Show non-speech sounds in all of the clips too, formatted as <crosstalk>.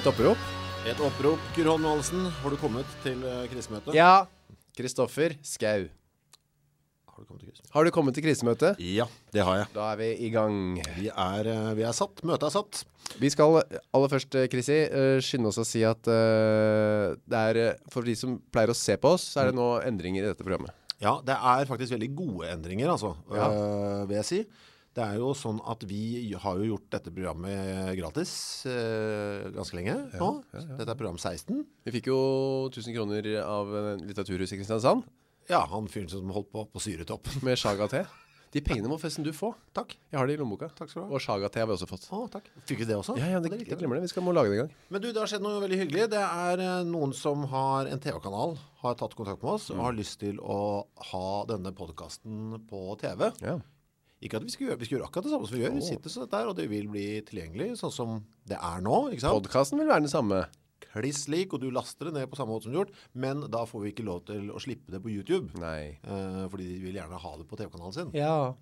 Et opprop? Et opprop, Kyrre Holm Johansen. Har du kommet til krisemøtet? Ja. Kristoffer Skau. Har du kommet til krisemøtet? Har du kommet til krisemøtet? Ja, det har jeg. Da er vi i gang. Vi er, eh, vi er satt. Møtet er satt. Vi skal aller først, eh, eh, skynde oss å si at eh, det er eh, For de som pleier å se på oss, så er det nå endringer i dette programmet. Ja, det er faktisk veldig gode endringer, altså, Ja. øh, vil jeg si. Det er jo sånn at vi har jo gjort dette programmet gratis eh, ganske lenge nå. Dette er program 16. Vi fikk jo 1000 kroner av Litteraturhuset i Kristiansand Ja, han fyren som holdt på på syretopp. <laughs> med Saga-te. De pengene må forresten du få. Takk. Jeg har det i lommeboka. Takk skal du ha. Og Saga-te har vi også fått. Å, takk. Fikk vi det også? Ja, ja, det, jeg glemmer det. Vi skal må lage det en gang. Men du, det har skjedd noe veldig hyggelig. Det er eh, noen som har en TV-kanal, har tatt kontakt med oss og har lyst til å ha denne podcasten på TV. Ja. Ikke at vi skal gjøre, vi skal gjøre akkurat det samme som vi gjør. Vi sitter sånn der, og det vil bli tilgjengelig sånn som det er nå, ikke sant? Podkasten vil være den samme. Kliss lik, og du laster det ned på samme måte som du har gjort, men da får vi ikke lov til å slippe det på YouTube. Nei. Eh, fordi de vil gjerne ha det på TV-kanalen sin. Ja.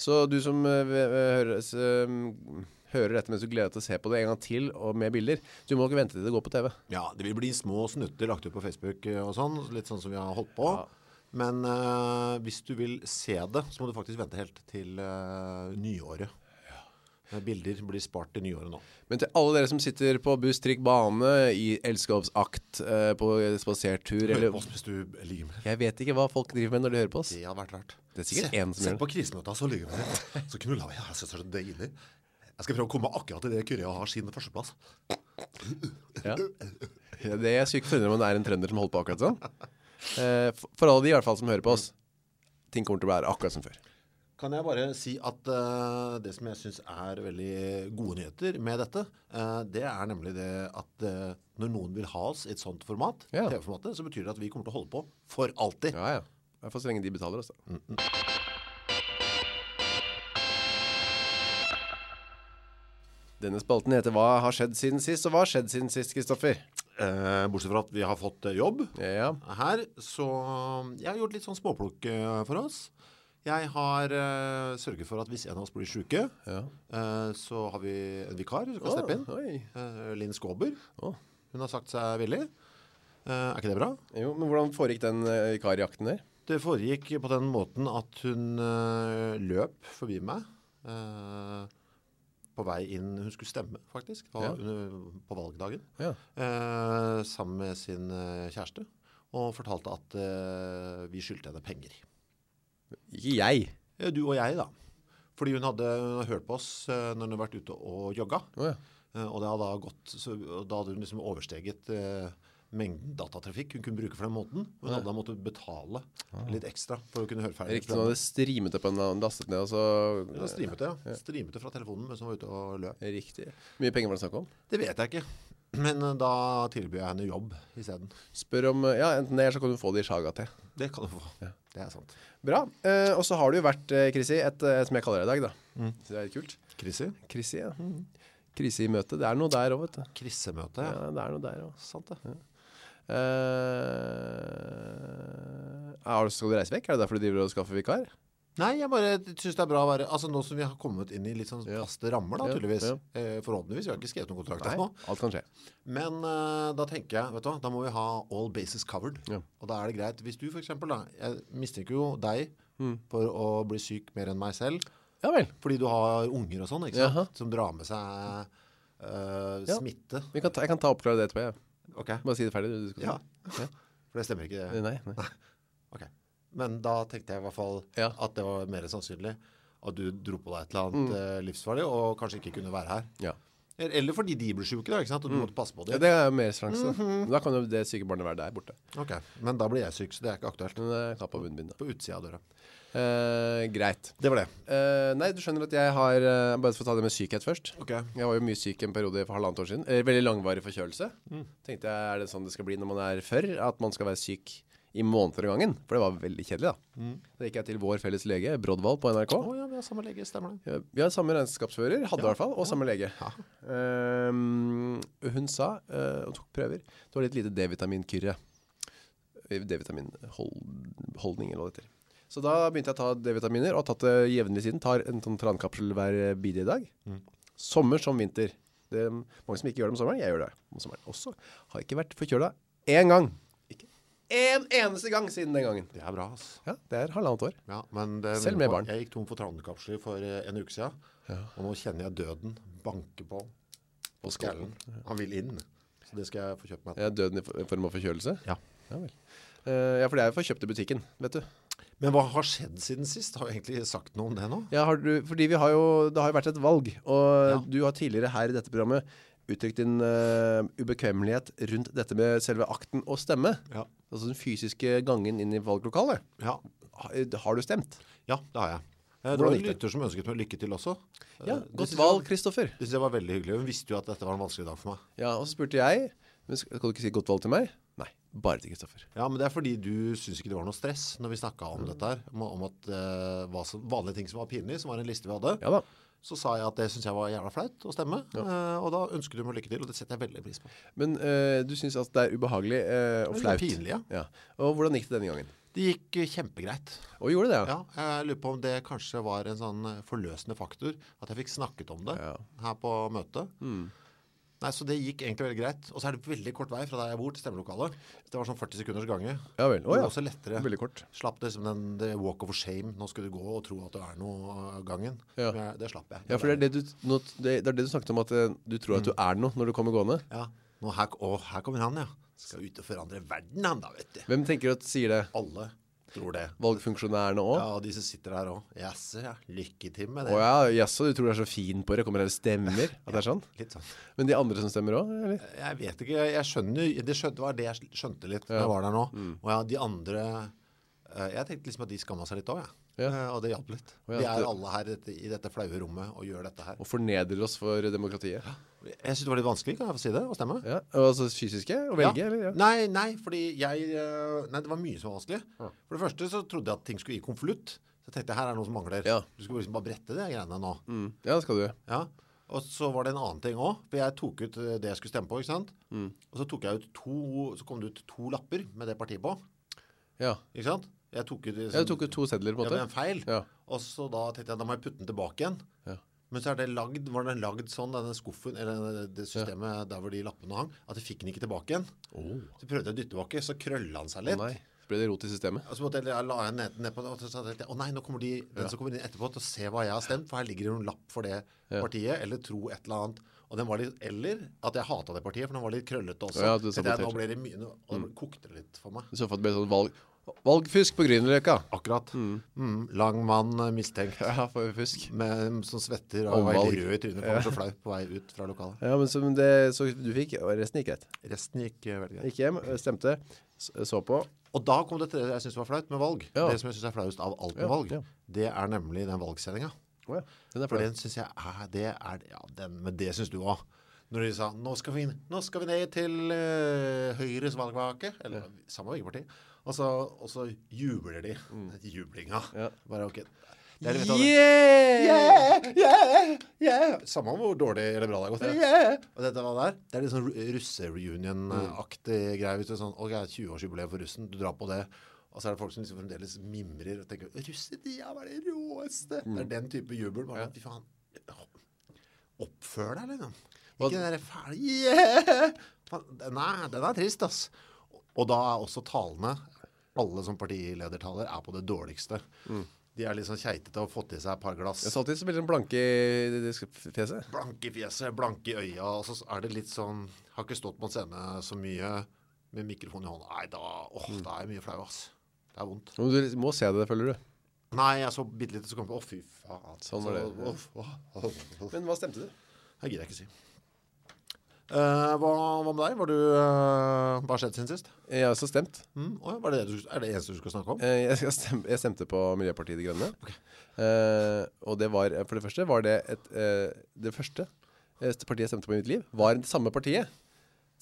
Så du som eh, høres, v- hører, s- um, hører dette mens du gleder deg til å se på det en gang til og med bilder, du må ikke vente til det går på TV. Ja, det vil bli små snutter lagt ut på Facebook eh, og sånn, litt sånn som vi har holdt på. Ja. Men uh, hvis du vil se det, så må du faktisk vente helt til uh, nyåret. Ja. Bilder blir spart til nyåret nå. Men til alle dere som sitter på buss, trikk, bane, i elskovsakt, uh, på spasertur Hør på oss hvis du ligger med. Jeg vet ikke hva folk driver med når de hører på oss. Det hadde vært rart. Det er sikkert en som Se på krisemøta, så ligger vi. Så knuller vi. Jeg synes det er deilig. Jeg skal prøve å komme akkurat til det Kyrre har sin førsteplass. Ja. Ja, Det er sykt forundrende om det er en trønder som holder på akkurat sånn. Eh, for- alle de i hvert fall som hører på oss, ting kommer til å være akkurat som før. Kan jeg bare si at uh, det som jeg synes er veldig gode nyheter med dette, uh, det er nemlig det at uh, når noen vil ha oss i et sånt format, Ja. TV-formatet, så betyr det at vi kommer til å holde på for alltid. Ja, ja. I hvert fall så lenge de betaler oss, da. Denne spalten heter Hva har skjedd siden sist? Og hva har skjedd siden sist, Kristoffer? Eh, bortsett fra at vi har fått eh, jobb Ja. her, så jeg har gjort litt sånn småplukk eh, for oss. Jeg har eh, sørget for at hvis en av oss blir syke, ja. eh, så har vi en vikar som kan steppe inn. Eh, Linn Skåber. Oh. Hun har sagt seg villig. Eh, er ikke det bra? Jo, men hvordan foregikk den uh, vikarjakten der? Det foregikk på den måten at hun løp forbi meg eh, på vei inn Hun skulle stemme, faktisk, på, Ja. på valgdagen. Ja. eh, sammen med sin eh, kjæreste. Og fortalte at eh, vi skyldte henne penger. Ikke jeg. Du og jeg, da. Fordi hun hadde, hun hadde hørt på oss eh, når hun hadde vært ute og jogga. Oh, ja. Eh, og Da hadde hun liksom oversteget eh, mengden datatrafikk hun kunne bruke for den måten. Hun hadde da måttet betale litt ekstra for å kunne høre ferdig. Riktig, hun hadde streamet det på en annen, lastet ned, og så Ja, streamet det, ja. Streamet det fra telefonen mens hun var ute og løp. Riktig. Mye penger var det snakk om? Det vet jeg ikke. <clears throat> Men eh, da tilbyr jeg henne jobb isteden. Spør om Ja, enten det, eller så kan du få det i Saga til. Det kan du få. Ja. Det er sant. Bra. Eh, og så har det jo vært, eh, Chrissy, et, eh, som jeg kaller det i dag, da. Så det er kult. Krisi? Chrissy, ja. Mm. Krisemøte. møte. Det er noe der òg, vet du. Krisemøte, Ja, ja. det er noe der òg. Sant det. Uh, skal du reise vekk? Er det derfor du driver og skaffer vikar? Nei, jeg bare synes det er bra å være Altså nå som vi har kommet inn i litt sånn faste rammer da, tydeligvis. ja. Eh, forhåpentligvis. Vi har ikke skrevet noen kontrakt Nei, alt kan skje. Men eh, da tenker jeg, vet du hva, da må vi ha all bases covered. Ja. Og da er det greit. Hvis du for eksempel da, jeg mistenker jo deg Mm. for å bli syk mer enn meg selv, Ja vel. fordi du har unger og sånn, ikke sant? Jaha. Som drar med seg eh, Ja. smitte. Vi kan ta, jeg kan ta oppklare det etterpå. Jeg. Ok. Bare si det ferdig. Du skal Ja. Okay. For det stemmer ikke. Nei, nei. <laughs> Ok. Men da tenkte jeg i hvert fall Ja. at det var mer sannsynlig at du dro på deg et eller annet mm. livsfarlig og kanskje ikke kunne være her. Ja. Eller fordi de ble syke da, ikke sant? Og du måtte passe på ja, det er jo mer sjanse. da. Da kan jo det syke barnet være der borte. Ok, men da blir jeg syk, så det er ikke aktuelt. Men det er på av munnbind, da. På utsida av døra. Eh, greit. Det var det. Uh, nei, du skjønner at jeg har uh, Bare for å ta det med sykhet først. Ok. Jeg var jo mye syk en periode for halvannet år siden. Veldig langvarig forkjølelse. Tenkte jeg, er det sånn det skal bli når man er før? At man skal være syk i måneder av gangen? For det var veldig kjedelig, da. Da gikk jeg til vår felles lege, Brodvald på NRK. Oh, ja, vi har samme lege, stemmer det. Vi har samme regnskapsfører, hadde i Ja, hvert fall, og samme lege. Ja. Hun sa, og tok prøver, det var litt lite D-vitaminkyrre. D-vitaminholdning, eller hva det heter. Så da begynte jeg å ta D-vitaminer, og har tatt det jevnlig siden. Tar en sånn trankapsel hver bidige dag. Sommer som vinter. Det er mange som ikke gjør det om sommeren. Jeg gjør det om sommeren også. Har ikke vært forkjøla én gang. Ikke en eneste gang siden den gangen. Det er bra, ass. Ja, det er halvannet år. Ja, men det, Selv med barn. Jeg gikk tom for trankapsler for eh, en uke siden. Og nå kjenner jeg døden banke på på skallen. Han vil inn. Så det skal jeg få kjøpt meg. Er døden i form av forkjølelse. Ja. Ja vel. Uh, ja, for det er jo for kjøpt i butikken, vet du. Men hva har skjedd siden sist? Har du egentlig sagt noe om det nå? Ja, har du, fordi vi har jo, det har jo vært et valg, og Ja. du har tidligere her i dette programmet uttrykt din uh, ubekvemmelighet rundt dette med selve akten å stemme. Ja. Altså den fysiske gangen inn i valglokalet. Ja, Har, har du stemt? ja det har jeg. Eh, Det var en lytter som ønsket meg lykke til også. Ja, Eh, godt valg, Kristoffer. Det var veldig hyggelig. Hun visste jo at dette var en vanskelig dag for meg. Ja, og så spurte jeg, men skal du ikke si godt valg til meg? Bare til Kristoffer. Ja, men det er fordi du synes ikke det var noe stress når vi snakket om dette her. Om, at uh, hva som, vanlige ting som var pinlig, som var en liste vi hadde. Ja da. Så sa jeg at det synes jeg var jævla flaut å stemme. Eh, og da ønsket du meg lykke til, og det setter jeg veldig pris på. Men uh, du synes at det er ubehagelig og og Det er flaut. pinlig, ja. ja. Og hvordan gikk det denne gangen? Det gikk eh, kjempegreit. Og gjorde det, ja? Ja, jeg lurer på om det kanskje var en sånn eh, forløsende faktor, at jeg fikk snakket om det Ja. her på møtet. Nei, så det gikk egentlig veldig greit. Og så er det veldig kort vei fra der jeg bor til stemmelokalet. Det var sånn 40 sekunders gange. Ja vel. Det var ja. også lettere. Veldig kort. Slapp det som den the walk of shame. Nå skal du gå og tro at du er noe av gangen. Ja. Jeg, det slapp jeg. Ja, for det er det du, nå, det, det er det du snakket om, at eh, du tror at du er noe når du kommer gående. Ja, nå her, å, her kommer han, ja. Skal ut og forandre verden, han da, vet du. Hvem tenker at sier det? Alle tror det. Valgfunksjonærene også? Ja, de som sitter her også. Jaså, ja. Lykke til med det. Å ja, jaså, du tror du er så fin på det, kommer her og stemmer? <laughs> At det er sånn? Litt sånn. Men de andre som stemmer eller? Jeg vet ikke, jeg skjønner Det skjønte, var det jeg skjønte litt når jeg var der nå. Mm. Og ja, de andre eh, Jeg tenkte liksom at de skamma seg litt òg, jeg. Ja. Eh, Og det hjalp litt. Ja, Vi er alle her i dette, flaue rommet og gjør dette her. Og fornedrer oss for demokratiet. Jeg syns det var litt vanskelig, kan jeg få si det, å stemme. Ja, altså fysiske, å velge, Ja. eller? Ja. Nei, nei, fordi jeg eh, Nei, det var mye som var vanskelig. For det første så trodde jeg at ting skulle i konvolutt. Så jeg tenkte her er det noe som mangler. Ja. Du skal liksom bare brette det greiene nå. Mm. ja, det skal du. Ja. Og så var det en annen ting òg. For jeg tok ut eh, det jeg skulle stemme på. ikke sant? Mm. Og så tok jeg ut to Så kom det ut to lapper med det partiet på. Ja. Ikke sant? Jeg tok ut Jeg tok ut to sedler, på en det Ja, måte. en feil. Ja. Og så da tenkte jeg da må jeg putte den tilbake igjen. Ja. Men så er det lagd, var den lagd sånn, denne skuffen, eller det systemet der hvor de lappene hang, at jeg fikk den ikke tilbake igjen. Oh. Så prøvde jeg å dytte tilbake, så krølla han seg litt. Nei, så ble det rot i systemet. Og så måtte jeg, jeg la jeg ned, ned på det, og så tenkte jeg, å nei, nå kommer de, den som kommer inn etterpå til å se hva jeg har stemt, for her ligger det noen lapp for det partiet, eller tro et eller annet. Og den var litt, eller at jeg hatet det partiet, for den var litt krøllete også. Ja, jeg, nå ble det mye, og det kokte det litt for meg. I så fall ble det sånn valg... Valgfusk på Grünerløkka. Akkurat. Mm, lang mann eh, mistenkt, <laughs> Ja, for fusk. med, som svetter og er Omvalg. rød i trynet, ja. så flau på vei ut fra lokalet. Ja, men så, det, så du fikk, og resten gikk greit. Resten gikk eh, veldig greit. Gikk hjem, stemte, så på. Og da kom det til det jeg synes var flaut med valg. Ja. Det som jeg synes er flauest av alt med valg, det er nemlig den valgsendinga. Å ja, den er For den synes jeg er, det er, ja, den, men det synes du også. Når de sa, nå skal vi, nå skal vi ned til uh, Høyres valgvake, eller samme velgerparti, og og så jubler de. <laughs> Jublinga. Ja. Bare ok. Er, du det- Yeah! Yeah, yeah, yeah. Samme hvor dårlig eller bra det har gått. Yeah. Og dette var der. Det er litt sånn ru- russe-reunion-aktig greie. Hvis det er sånn, ok, 20-årsjubileum for russen, du drar på det. Og så er det folk som liksom fremdeles mimrer og tenker Russetida var det råeste! Det er den type jubel. Bare, Fy faen. Oppfør deg, liksom. Ikke den derre fæle yeah! Nei, Den er, trist, ass. Og da er også talene Alle som partiledertaler er på det dårligste. De er litt sånn keitete og fått i seg et par glass. Jeg så alltid så veldig sånn blanke i fjeset. Blanke i fjeset, blanke i øya, og så er det litt sånn Har ikke stått på en scene så mye med mikrofon i hånda. Nei, da, åh, da er jeg mye flau, ass. Det er vondt. Men du må se det, føler du. Nei, jeg så bitte litt, så kom jeg på Å, fy faen. Sånn var det. Så, åh, åh, åh. Men hva stemte du? Det gidder jeg ikke si. Uh, hva, hva med deg? Var du, uh, hva har skjedd siden sist? Jeg har også stemt. Mm, oh, ja, var det det du, er det eneste du skal snakke om? Uh, Jeg, skal stemme, jeg stemte på Miljøpartiet De Grønne. Eh, og det var, for det første var det et Det første eh, partiet jeg stemte på i mitt liv, var det samme partiet.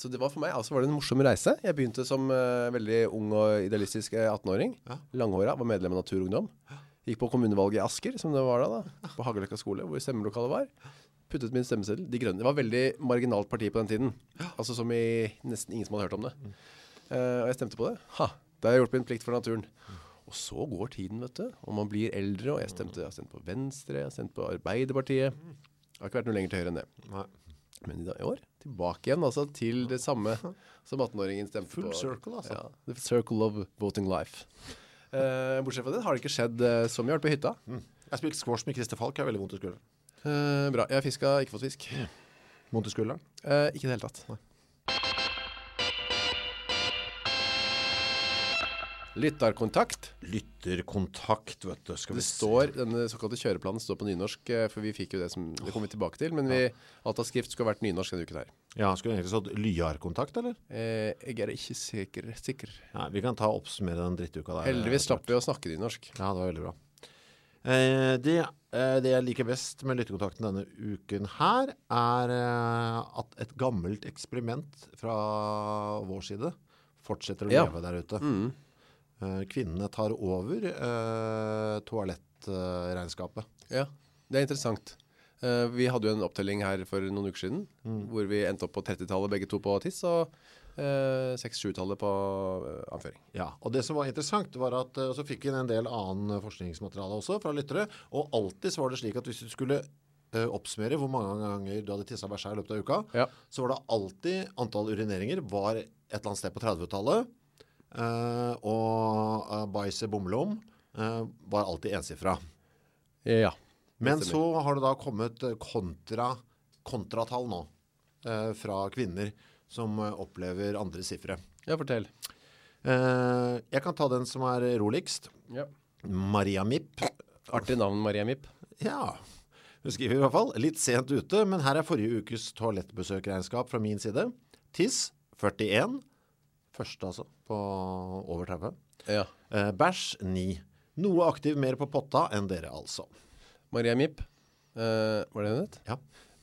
Så det var for meg altså var det en morsom reise. Jeg begynte som uh, veldig ung og idealistisk eh, 18-åring. Ja. Langhåra, var medlem av Naturungdom. Gikk på kommunevalget i Asker, som det var da, da på Hageløkka skole, hvor stemmelokalet var. Puttet min stemmeseddel. De Grønne. Det var veldig marginalt parti på den tiden. Altså som i nesten ingen som hadde hørt om det. Uh, og jeg stemte på det. Ha, da har jeg gjort min plikt for naturen. Og så går tiden, vet du. Og man blir eldre, og jeg stemte jeg har stemt på Venstre, jeg har stemt på Arbeiderpartiet. Det har ikke vært noe lenger til høyre enn det. Nei. Men i, dag, i år tilbake igjen altså til det samme som 18-åringen stemte Full på. circle, altså. Ja, the circle of voting life. Uh, bortsett fra det har det ikke skjedd uh, så mye. Jeg har vært på hytta. Mm. Jeg har spilt squash med Christer Falk. Jeg har veldig vondt i skulderen. Uh, bra. Jeg har fiska, ikke fått fisk. Vondt i skulderen? Ikke i det hele tatt. Lytterkontakt. Lytterkontakt, vet du. Skal vi Det står, Denne såkalte kjøreplanen står på nynorsk, eh, for vi fikk jo det som Det kommer vi tilbake til. Men vi, alt av skrift skulle vært nynorsk denne uken her. Ja, Skulle egentlig stått Lyarkontakt, eller? Eh, jeg er ikke sikker. sikker. Nei, Vi kan ta og oppsummere den drittuka der. Heldigvis slapp vi å snakke nynorsk. Ja, det var veldig bra. Eh, det, eh, det jeg liker best med lyttekontakten denne uken her, er eh, at et gammelt eksperiment fra vår side fortsetter å Ja. leve der ute. Mm. Eh, kvinnene tar over eh, toalettregnskapet. Ja, det er interessant. Eh, vi hadde jo en opptelling her for noen uker siden, Mm. hvor vi endte opp på 30-tallet begge to på tiss, og eh, 6-7-tallet på anføring. Ja, og det som var interessant var at så fikk vi en del annen forskningsmateriale også fra lyttere, og alltid var det slik at hvis du skulle oppsummere hvor mange ganger du hadde tissa bæsja i løpet av uka, Ja. så var det alltid antall urineringer var et eller annet sted på 30-tallet, eh, og uh, bæsje Bomlom eh, var alltid ensifra. Ja. Men så har det da kommet eh, kontra, kontratall nå eh, fra kvinner som eh, opplever andre sifre. ja, fortell. Eh, jeg kan ta den som er roligst. Ja. Maria Mipp. Artig navn, Maria Mipp. Ja, hun skriver i hvert fall. Litt sent ute, men her er forrige ukes toalettbesøkregnskap fra min side. Tiss 41. Første altså, på over 30. Ja. Eh, bæsj 9. Noe aktiv mer på potta enn dere altså. Maria Mipp. Eh, var det hun het? Ja.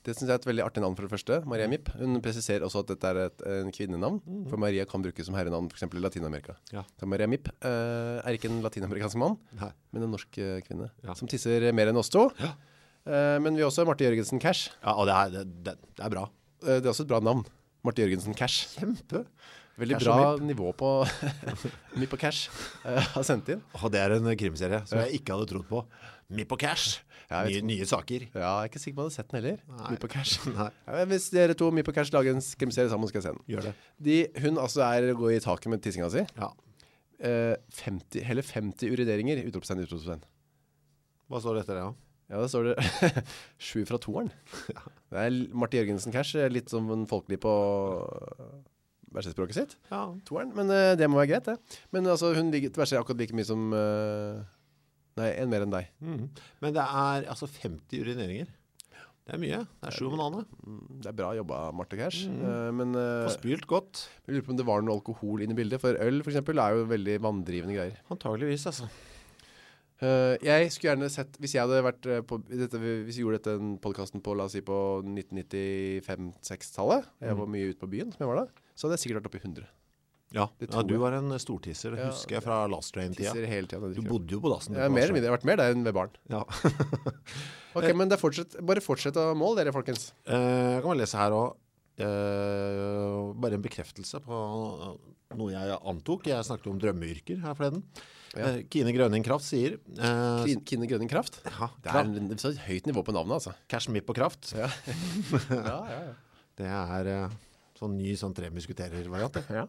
Det synes jeg er et veldig artig navn for det første. Maria Mipp. Hun presiserer også at dette er et en kvinnenavn. For Maria kan brukes som herrenavn f.eks. i Latin-Amerika. Ja. Så Maria Mipp eh, er ikke en latinamerikansk mann, Nei. men en norsk eh, kvinne. Ja. Som tisser mer enn oss to. Ja. Eh, men vi har også Marte Jørgensen Cash. Ja, og det er, det, det, det er bra. Eh, det er også et bra navn. Marte Jørgensen Cash. Kjempe. Veldig Cash bra nivå på <laughs> Mipp og Cash eh, har sendt inn. Og det er en krimserie som jeg ikke hadde trodd på. Mipp og Cash. Nye, nye saker. Ja, jeg er ikke sikker på om jeg hadde sett den heller. Mipp og Cash. <laughs> Ja, hvis dere to Mipp og Cash lager en krimserie sammen, skal jeg se den. gjør det. De, hun altså er går i taket med tissinga si. Ja. Eh, 50, hele 50 urideringer. Utropstegn, utropstegn. Hva står det etter det, da? Ja, da står det <laughs> sju fra toeren. Det er Marte Jørgensen Cash, eh, litt som en folkelig på bæsjespråket sitt. Ja. Toeren, men uh, det må være greit, det. Men altså, hun ligger bæsjer akkurat like mye som uh, Nei, en mer enn deg. Mm. Men det er altså 50 urineringer. Det er mye. Det er sju dagen. Mm, Det er bra jobba, Marte Cash. Mm. Uh, men eh, Får spylt godt. jeg lurer på om det var noe alkohol inne i bildet. For øl for eksempel, er jo veldig vanndrivende greier. Antageligvis, altså. Uh, jeg skulle gjerne sett Hvis jeg hadde vært eh, på dette, Hvis vi gjorde dette podkasten på La oss si på 1995-6-tallet Jeg var mye ute på byen, som jeg var da Så hadde jeg sikkert vært oppe i 100 Ja, ja du var en stortisser, det Ja. husker jeg fra Last Train-tida. Du bodde jo på dassen. er mer eller mindre, jeg har vært mer der enn ved barn Ja. <laughs> Ok, men det er fortsett, bare fortsett å måle dere, folkens Eh, jeg kan bare lese her òg. bare en bekreftelse på noe jeg antok. Jeg snakket om drømmeyrker her forleden. Ja. Eh, Kine Grønning Kraft sier eh, Kine, Grønning Kraft ja, Det er det er et høyt nivå på navnet, altså Cash Mipp og Kraft. Ja, <laughs> ja, ja, ja. Det er eh, sånn ny sånn tre musketerer-variant. Ja.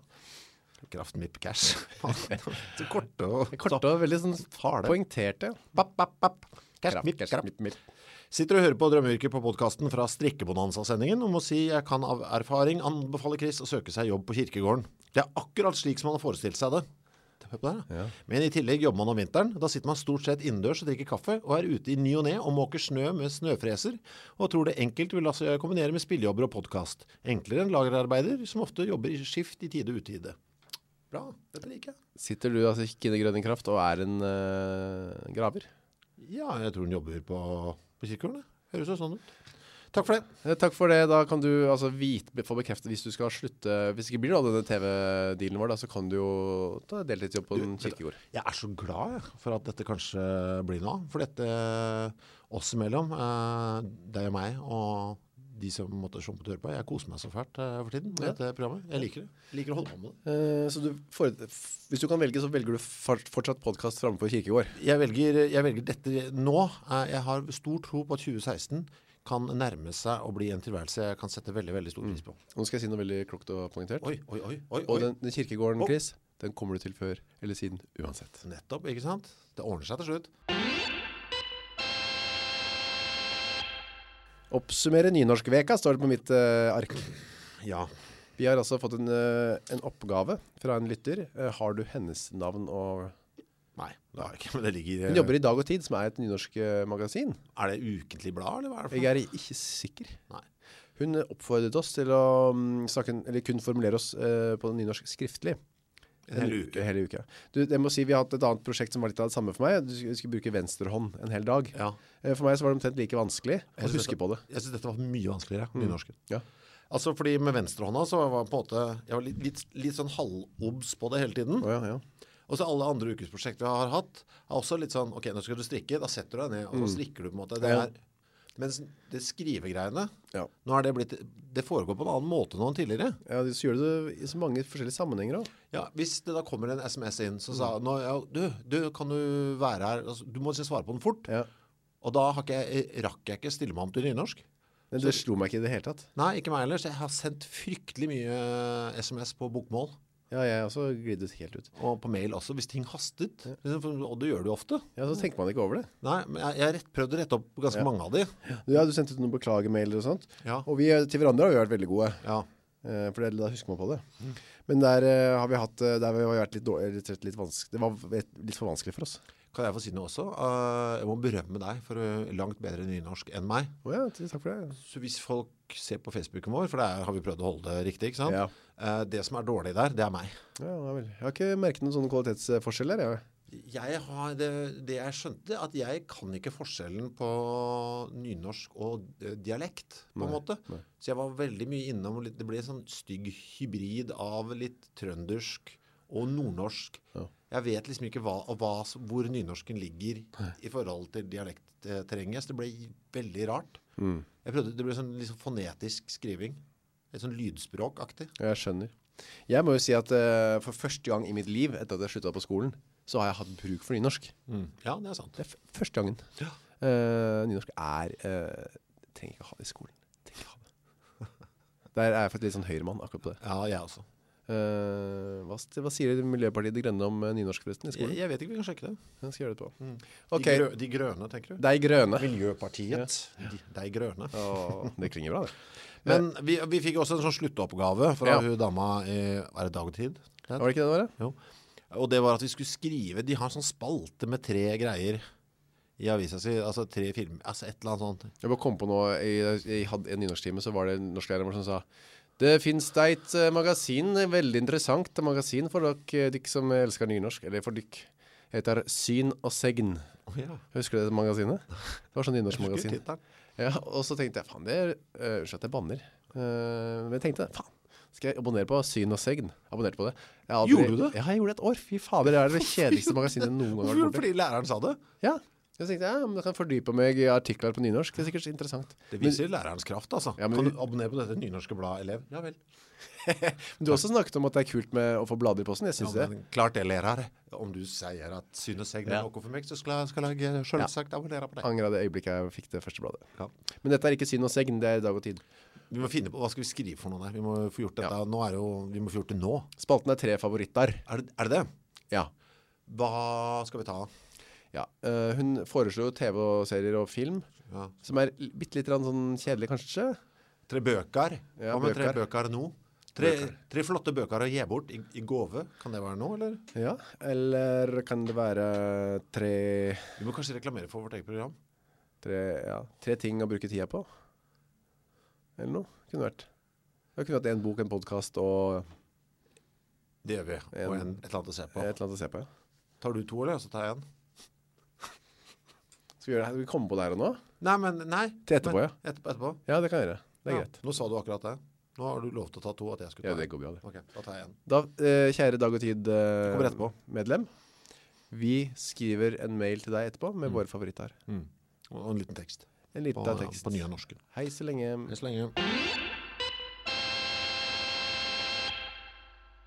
Kraft Mipp Cash. <laughs> så korte og Korte og veldig sånn farlig. poengterte Papp, papp, papp. Cash Kraft, Mipp, cash, kraft. mipp, mipp. Sitter og hører på Drømmeyrket på podkasten fra Strikkebonanza-sendingen om å si jeg kan av erfaring anbefale Chris å søke seg jobb på kirkegården. Det er akkurat slik som han har forestilt seg det. Hør på det her. Ja. Men i tillegg jobber man om vinteren. Da sitter man stort sett innendørs og drikker kaffe, og er ute i ny og ne og måker snø med snøfreser, og tror det enkelt vil la seg kombinere med spillejobber og podkast. Enklere enn lagerarbeider, som ofte jobber i skift i tide og utide. Bra. Dette liker jeg. Sitter du altså i Grønning Kraft og er en eh, graver? Ja, jeg tror hun jobber på, på kirkegården. Høres jo sånn ut. Takk for det. Eh, Takk for det. Da kan du altså vite, få bekreftet hvis du skal slutte Hvis det ikke blir av denne TV-dealen vår, da, så kan du jo ta deltidsjobb på en kirkegård. Jeg er så glad jeg, for at dette kanskje blir noe av. For dette oss imellom, eh, deg og meg og de som måtte se på høre på, jeg koser meg så fælt eh, for tiden med Ja. dette programmet. Jeg liker det. Jeg liker å holde på med det. Eh, så du får, hvis du kan velge, så velger du fort- fortsatt podkast framfor kirkegård. Jeg velger, jeg velger dette nå. Eh, Jeg har stor tro på at 2016 kan nærme seg å bli en tilværelse jeg kan sette veldig, veldig stor pris på. Nå skal jeg si noe veldig klokt og poengtert. Oi, oi, oi, oi, Og den, den kirkegården, Chris, Chris, den kommer du til før eller siden uansett. Nettopp, ikke sant? Det ordner seg til slutt. Oppsummere nynorskveka, står det på mitt uh, ark. Ja. Vi har altså fått en, uh, en oppgave fra en lytter. Uh, har du hennes navn og... Nei, det har jeg ikke, men det ligger... Hun jobber i Dag og Tid, som er et nynorsk eh, magasin. Er det ukentlig blad, eller hva er det for Jeg er ikke sikker. Nei. Hun oppfordret oss til å mm, snakke, eller kun formulere oss eh, på nynorsk skriftlig. En hel uke. Hele hel uke. Du, jeg må si, vi har hatt et annet prosjekt som var litt av det samme for meg. Du skulle, skulle bruke venstrehånd en hel dag. Ja. Eh, For meg så var det omtrent like vanskelig å synes huske dette- på det. Jeg synes dette var mye vanskeligere, nynorsken. Ja. Altså, fordi med venstrehånda så var jeg på en måte, jeg var litt, litt, litt sånn halvobs på det hele tiden. Å, ja, ja. Og så alle andre ukesprosjekter jeg har hatt, er også litt sånn, ok, nå skal du strikke, da setter du deg ned, og så strikker du på en måte. Det er, mens det skrivegreiene, Ja. nå er det blitt, det foregår på en annen måte nå enn tidligere. Ja, så gjør du det i så mange forskjellige sammenhenger også. Ja, hvis det da kommer en sms inn, som sa nå, ja, du, du, kan du være her, altså, du må svare på den fort. Ja. Og da jeg, rakk jeg ikke stille meg om til nynorsk. Men det slo meg ikke i det hele tatt. Nei, ikke meg heller, så jeg har sendt fryktelig mye sms på bokmål. Ja, jeg også glidet helt ut. Og på mail også, hvis ting hastet. Ja. Og det gjør du ofte. Ja, så tenker man ikke over det. Nei, men jeg, jeg har prøvd å rette opp ganske Ja. mange av de. Ja, du sendte ut noen beklagemailer og sånt. Ja. Og vi eh, til hverandre har jo vært veldig gode. Ja. Eh, For det, da husker man på det. Men der eh, har vi hatt der vi har vært litt, dårlig, litt, litt vanskelig. Det var litt for vanskelig for oss. Kan jeg få si noe også? Jeg må berømme deg for uh, langt bedre nynorsk enn meg. Å ja, takk for det. Så hvis folk ser på Facebooken vår, for der har vi prøvd å holde det riktig, ikke sant? Ja. Eh, det som er dårlig der, det er meg. Ja, ja vel. Jeg har ikke merket noen sånne kvalitetsforskjeller. Jeg. Jeg har det, det jeg skjønte, at jeg kan ikke forskjellen på nynorsk og dialekt, på en måte. nei. Så jeg var veldig mye innom litt, Det ble en sånn stygg hybrid av litt trøndersk og nordnorsk. Ja. Jeg vet liksom ikke hva, hva, hvor nynorsken ligger i forhold til dialektterrenget. Så det ble veldig rart. Mm. Jeg prøvde, Det ble sånn liksom fonetisk skriving. Litt sånn lydspråkaktig. Jeg skjønner. Jeg må jo si at uh, for første gang i mitt liv, etter at jeg sluttet på skolen, så har jeg hatt bruk for nynorsk. Ja, det er sant. Det er f første gangen. Ja. Uh, nynorsk er uh, Trenger ikke å ha det i skolen. Trenger ikke ha det. <laughs> Der er jeg faktisk litt sånn høyremann akkurat på det. Ja, jeg også. Uh, hva, hva sier Miljøpartiet De Grønne om nynorsk forresten i skolen? jeg vet ikke, vi kan sjekke det. Jeg skal gjøre det på. De, grø, de grønne, tenker du? de grønne. Miljøpartiet. De, de grønne. Oh, det klinger bra det. Men vi, vi fikk også en sånn sluttoppgave fra Ja. hun dama i Var det dagtid? Var det ikke det det var? Jo. Og det var at vi skulle skrive De har en sånn spalte med tre greier i avisa si. Altså tre filmer Altså et eller annet sånt. Jeg bare kom på noe, jeg, jeg hadde en nynorsktime, så var det en norsklæreren vår som sa det finnes da et eh, magasin, et veldig interessant magasin for dere, dere som elsker nynorsk, eller for dere, heter Syn og Segn. Husker du det magasinet? Det var sånn nynorskmagasin. Husker tittelen. Ja, og så tenkte jeg, faen, det er, unnskyld at jeg banner. Uh, men jeg tenkte, faen, skal jeg abonnere på Syn og Segn? Abonnerte på det. Jeg har Gjorde du det? Ja, jeg gjorde det et år. Fy fader, det er det <laughs> kjedeligste magasinet jeg noen gang har vært borti. Fordi læreren sa det? Ja, jeg tenkte, ja, men jeg kan fordype meg i artikler på nynorsk. Det er sikkert interessant. Det viser lærerens kraft, altså. Ja, men kan du abonnere på dette nynorske bladet, elev? Ja vel. <laughs> Men du har også snakket om at det er kult med å få blader i posten. Jeg synes Ja, det. men klart det, lærer. Om du sier at synes og det er noe for meg, så skal, skal jeg selvsagt abonnere på det. Angra det øyeblikket jeg fikk det første bladet. Ja. Men dette er ikke syn og segn, det er dag og tid. Vi må finne på, hva skal vi skrive for noe der? Vi må få gjort dette, nå er jo, vi må få gjort det nå. Spalten er tre favoritter. Er det er det? det? Ja. Hva skal vi ta? Ja. Eh, hun foreslo TV og film, Ja. som er bitte litt sånn kjedelig kanskje. Tre bøker. Ja, Hva med tre bøker. nå? Tre, Bøker. tre flotte bøker å gi bort i, i gave. Kan det være noe, eller? Ja, eller kan det være tre, Vi må kanskje reklamere for vårt eget program. tre, ja, tre ting å bruke tida på? Eller noe, kunne vært. Det kunne vært en bok, en podcast og Det gjør vi. Og En- en, et eller annet å se på. et eller annet å se på. Ja. Tar du to, eller? Så tar jeg en. Skal vi gjøre det? Skal vi komme på det her og nå? Nei, men nei. Til etterpå, men, ja. Etterpå, etterpå. Ja, det kan jeg gjøre. Det er Ja, greit. Nå sa du akkurat det. Nå har du lov til å ta to, at jeg skulle ta Ja, det går bra det. Ok, da tar jeg en. Da, eh, kjære Dag og Tid eh, medlem, vi skriver en mail til deg etterpå med våre favoritter. Og en liten tekst. En På, liten tekst. på nye norsken. Hei så lenge. Hei så lenge.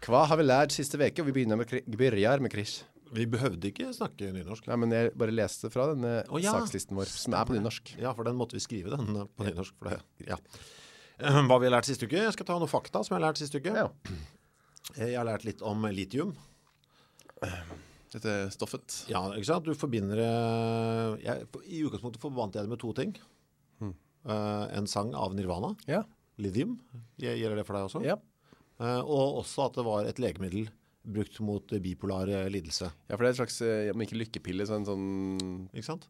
Hva har vi lært siste veke? Vi begynner med, begynner med Chris. Vi behøvde ikke snakke nynorsk. Nei, men jeg bare leste fra denne oh, ja. sakslisten vår, som er på nynorsk. Ja, for den måtte vi skrive den eh, på nynorsk. For det. Ja. Eh, Hva vi har lært siste uke? Jeg skal ta noen fakta som jeg har lært siste uke. Ja. Eh, Jeg har lært litt om litium. Dette stoffet. Ja, ikke sant? Du forbinder jeg, I utgangspunktet forbandt jeg det med to ting. Eh, en sang av Nirvana, Ja. lithium. Gjelder det for deg også? Ja. Eh, og også at det var et legemiddel brukt mot bipolar lidelse. ja, for det er et slags, eh, om ikke lykkepille, så en sånn Ikke sant?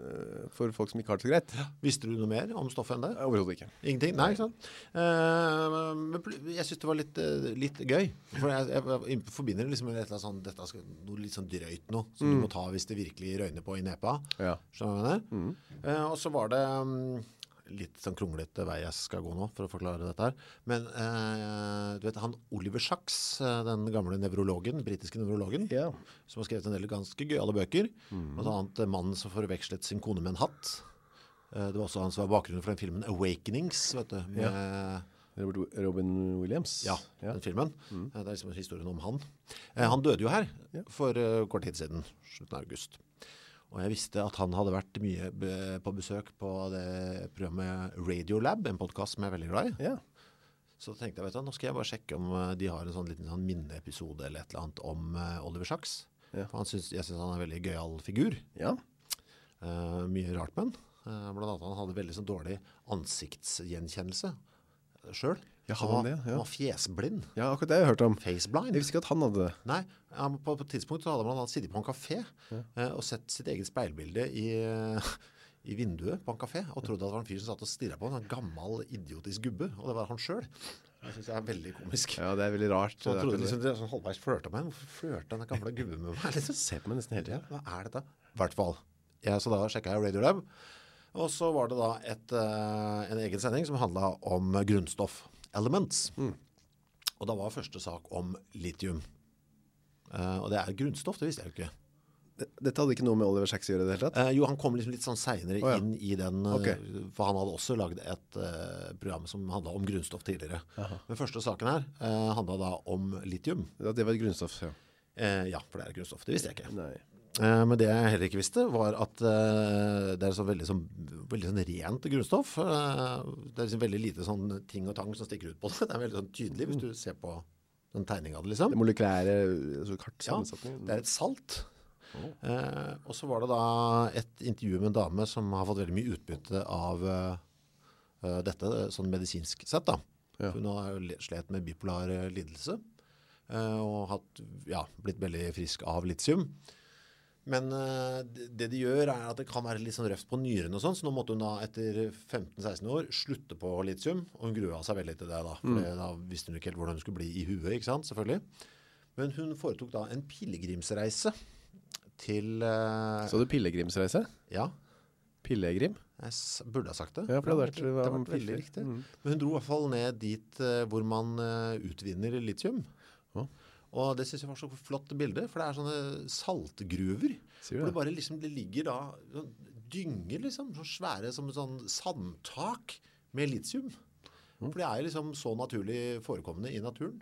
eh, for folk som ikke har det så greit. Visste du noe mer om stoffet enn det? Overhodet ikke. Ingenting? Nei, ikke sant? Eh, men jeg syns det var litt, litt gøy. For jeg, jeg, jeg forbinder det liksom med et eller annet sånn, dette skal, noe litt sånn drøyt noe, som du må ta hvis det virkelig røyner på i nepa. Ja. Skjønner du hva jeg mener? Eh, og så var det mm, litt sånn kronglete vei jeg skal gå nå for å forklare dette her. Men eh, du vet han Oliver Sachs, eh, den gamle nevrologen, britiske nevrologen, Ja. som har skrevet en del ganske gøyale bøker. Blant annet eh, 'Mannen som forvekslet sin kone med en hatt'. Eh, det var også han som var bakgrunnen for den filmen 'Awakenings'. vet du, med Robert, Robin Williams. ja, ja. den filmen. Mm. Det er liksom historien om han. Eh, han døde jo her for uh, kort tid siden, slutten av august. Og jeg visste at han hadde vært mye på besøk på det programmet Radiolab, en podkast som jeg er veldig glad i. Ja. Så tenkte jeg vet du, nå skal jeg bare sjekke om eh, de har en sånn liten sånn minneepisode eller et eller annet om eh, Oliver Sachs. Ja. For han synes, jeg syns han er en veldig gøyal figur. ja. Uh, mye rart med han. Uh, blant annet han hadde veldig sånn dårlig ansiktsgjenkjennelse sjøl. Ja, han, var- han det, ja. han var fjesblind. Ja, akkurat det har jeg hørt om. Faceblind. Jeg visste ikke at han hadde det. Nei, han, på, et tidspunkt hadde han sittet på en kafé eh, og sett sitt eget speilbilde i, <laughs> i vinduet på en kafé og trodde at det var en fyr som satt og stirret på en sånn gammel, idiotisk gubbe, og det var han sjøl. Det syns jeg er veldig komisk. Ja, det er veldig rart. Så han trodde liksom det sånn halvveis flørta med. Hvorfor flørta den gamle gubben med meg? Liksom? Se på meg nesten hele tiden. tida. hva er dette? I hvert fall. Ja, så da sjekka jeg Radiolab. Og så var det da et, eh, en egen sending som handla om grunnstoff. Elements. Og da var første sak om litium. Uh, og det er grunnstoff, det visste jeg jo ikke. Dette hadde ikke noe med Oliver Sacks å gjøre det hele tatt? Eh, jo, han kom liksom litt sånn seinere oh, ja. inn i den, Okay. For han hadde også lagd et uh, program som handla om grunnstoff tidligere. Men første saken her uh, handla da om litium. Ja, det var et grunnstoff, ja. Eh, ja, for det er et grunnstoff. Det visste jeg ikke. Nei. Eh, men det jeg heller ikke visste, var at eh, det er så veldig, sånn, veldig sånn rent grunnstoff. Eh, det er sånn veldig lite sånn ting og tang som stikker ut på det. <laughs> Det er veldig sånn tydelig hvis du ser på den tegninga av det, liksom. Det molekylære altså Ja, det er et salt. Eh, og så var det da et intervju med en dame som har fått veldig mye utbytte av eh, dette, sånn medisinsk sett. da. Ja. Hun har slet med bipolar lidelse og hatt, ja, blitt veldig frisk av litium. Men eh, det de gjør er at det kan være litt sånn røft på nyrene og sånn, så nå måtte hun da etter 15-16 år slutte på litium, og hun grua seg veldig til det da, for da visste hun ikke helt hvordan hun skulle bli i huet, ikke sant, selvfølgelig. Men hun foretok da en pilegrimsreise til uh, Så du pilegrimsreise? Ja, Pillegrim? jeg burde ha sagt det. Ja, for det hadde vært- det vært veldig riktig. Mm. Men hun dro i hvert fall ned dit uh, hvor man uh, utvinner litium. Å. Og det synes jeg var så flott bilde, for det er sånne saltgruver. Sier Hvor det bare liksom, det ligger da sånn dynger liksom, så svære som et sånn sandtak med litium. Mm. For det er jo liksom så naturlig forekommende i naturen.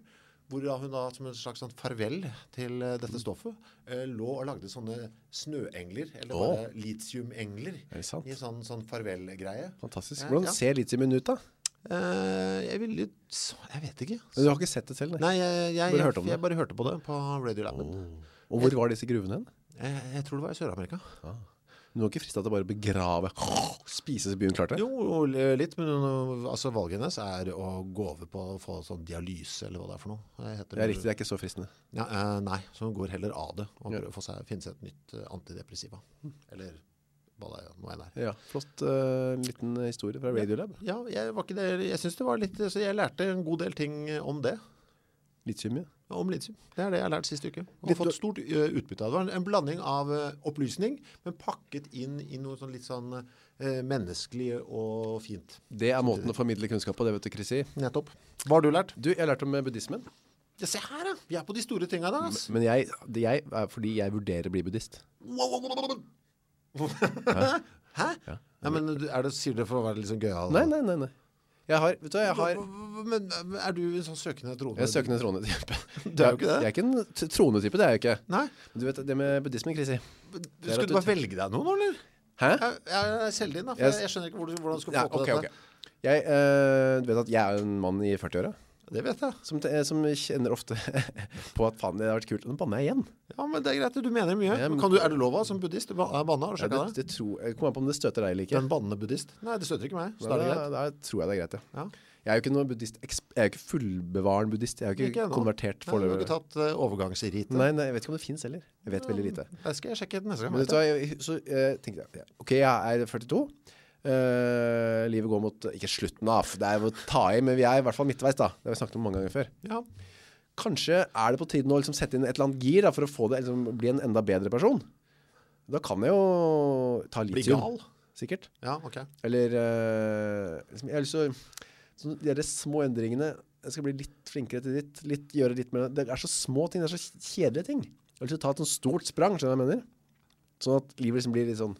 Hvor da hun da som en slags sånn farvel til eh, dette stoffet eh, lå og lagde sånne snøengler, eller bare bare litiumengler, Er i sånn, sånn farvel-greie. Fantastisk. Ja, Hvordan ser litiumen ut, da? Eh, jeg ville Jeg vet ikke. Men Du har ikke sett det selv? Nei, Nei. jeg, jeg, Bare jeg, jeg, bare hørte på det på Radiolaben. Og hvor var disse gruvene hen? Jeg, tror det var i Sør-Amerika. Du var ikke fristet til å bare begrave, <laughs> spise så byen klarte? Jo, litt, men altså, valget hennes er å gå over på å få sånn dialyse, eller hva det er for noe. Det heter Det er riktig, det er ikke så fristende. Ja, eh, nei, så hun går heller av det og prøver å finne seg et nytt eh, antidepressiva. Eller det er, nå enn er. Ja, flott uh, liten historie fra Radiolab. Ja, jeg, var ikke det, jeg synes det var litt, så jeg lærte en god del ting om det. Litium, ja. Om litium. Det er det jeg har lært siste uke. Og Litt- fått stort uh, utbytte av det. Var en, blanding av uh, opplysning, men pakket inn i noe sånn litt sånn menneskelig og fint. Det er måten å formidle kunnskap på, det vet du, Chrissy. Nettopp. Hva har du lært? Du, jeg har lært om eh, buddhismen. Ja, se her, ja. Vi er på de store tinga i Altså. Men jeg, det jeg fordi jeg vurderer å bli buddhist. Hæ? Ja. men er det, sier du det for å være litt sånn gøyal? Nei, nei, nei. nei. Jeg har, vet du hva, jeg har Men er du en sånn søkende tronetype? Jeg er søkende troende-type. Du er jo ikke det. Jeg er ikke en tronetype, det er jeg ikke. Nei? Men du vet, det med buddhismen, Krisi. Skulle du bare velge deg noen, eller? Hæ? Jeg, jeg er selv din, da. For Jeg- jeg, jeg skjønner ikke hvordan du skal Ja, få til dette. ok. Jeg øh, du vet at jeg er en mann i 40-åra Det vet jeg. som, som kjenner ofte <laughs> på at faen, det har vært kult. Nå banner jeg igjen. Ja, men det er greit. Du mener mye. Men- Kan du, er du lov av som buddhist? Er banna? Ja, det, det? det tror, jeg kommer an på om det støter deg eller ikke. Den en bannende buddhist? Nei, det støter ikke meg. Så Da, er det greit. da tror jeg det er greit, ja. Ja. Jeg er jo ikke noen buddhist Jeg er jo ikke fullbevaren buddhist. Jeg er jo ikke, Ikke konvertert foreløpig. du har ikke tatt uh, overgangsritet? Nei, nei, jeg vet ikke om det finnes heller. Jeg vet veldig lite. Det skal jeg sjekke neste gang. Men vet du jeg, så eh, tenkte jeg, ja, ok, jeg er 42. Eh, livet går mot, ikke slutten av, det er jo å ta i, men vi er i hvert fall midtveis da. Det har vi snakket om mange ganger før. Ja. Kanskje er det på tiden å liksom sette inn et eller annet gir da, for å få det, liksom, bli en enda bedre person. Da kan jeg jo ta Bli gal? sikkert. Ja, ok. Eller, uh, liksom, jeg har lyst til å, sånn, de der små endringene, jeg skal bli litt flinkere til ditt, litt, gjøre litt mer, det er så små ting, det er så kjedelige ting. Jeg har lyst til å ta et sånt stort sprang, skjønner du hva jeg mener? Sånn at livet liksom blir litt sånn,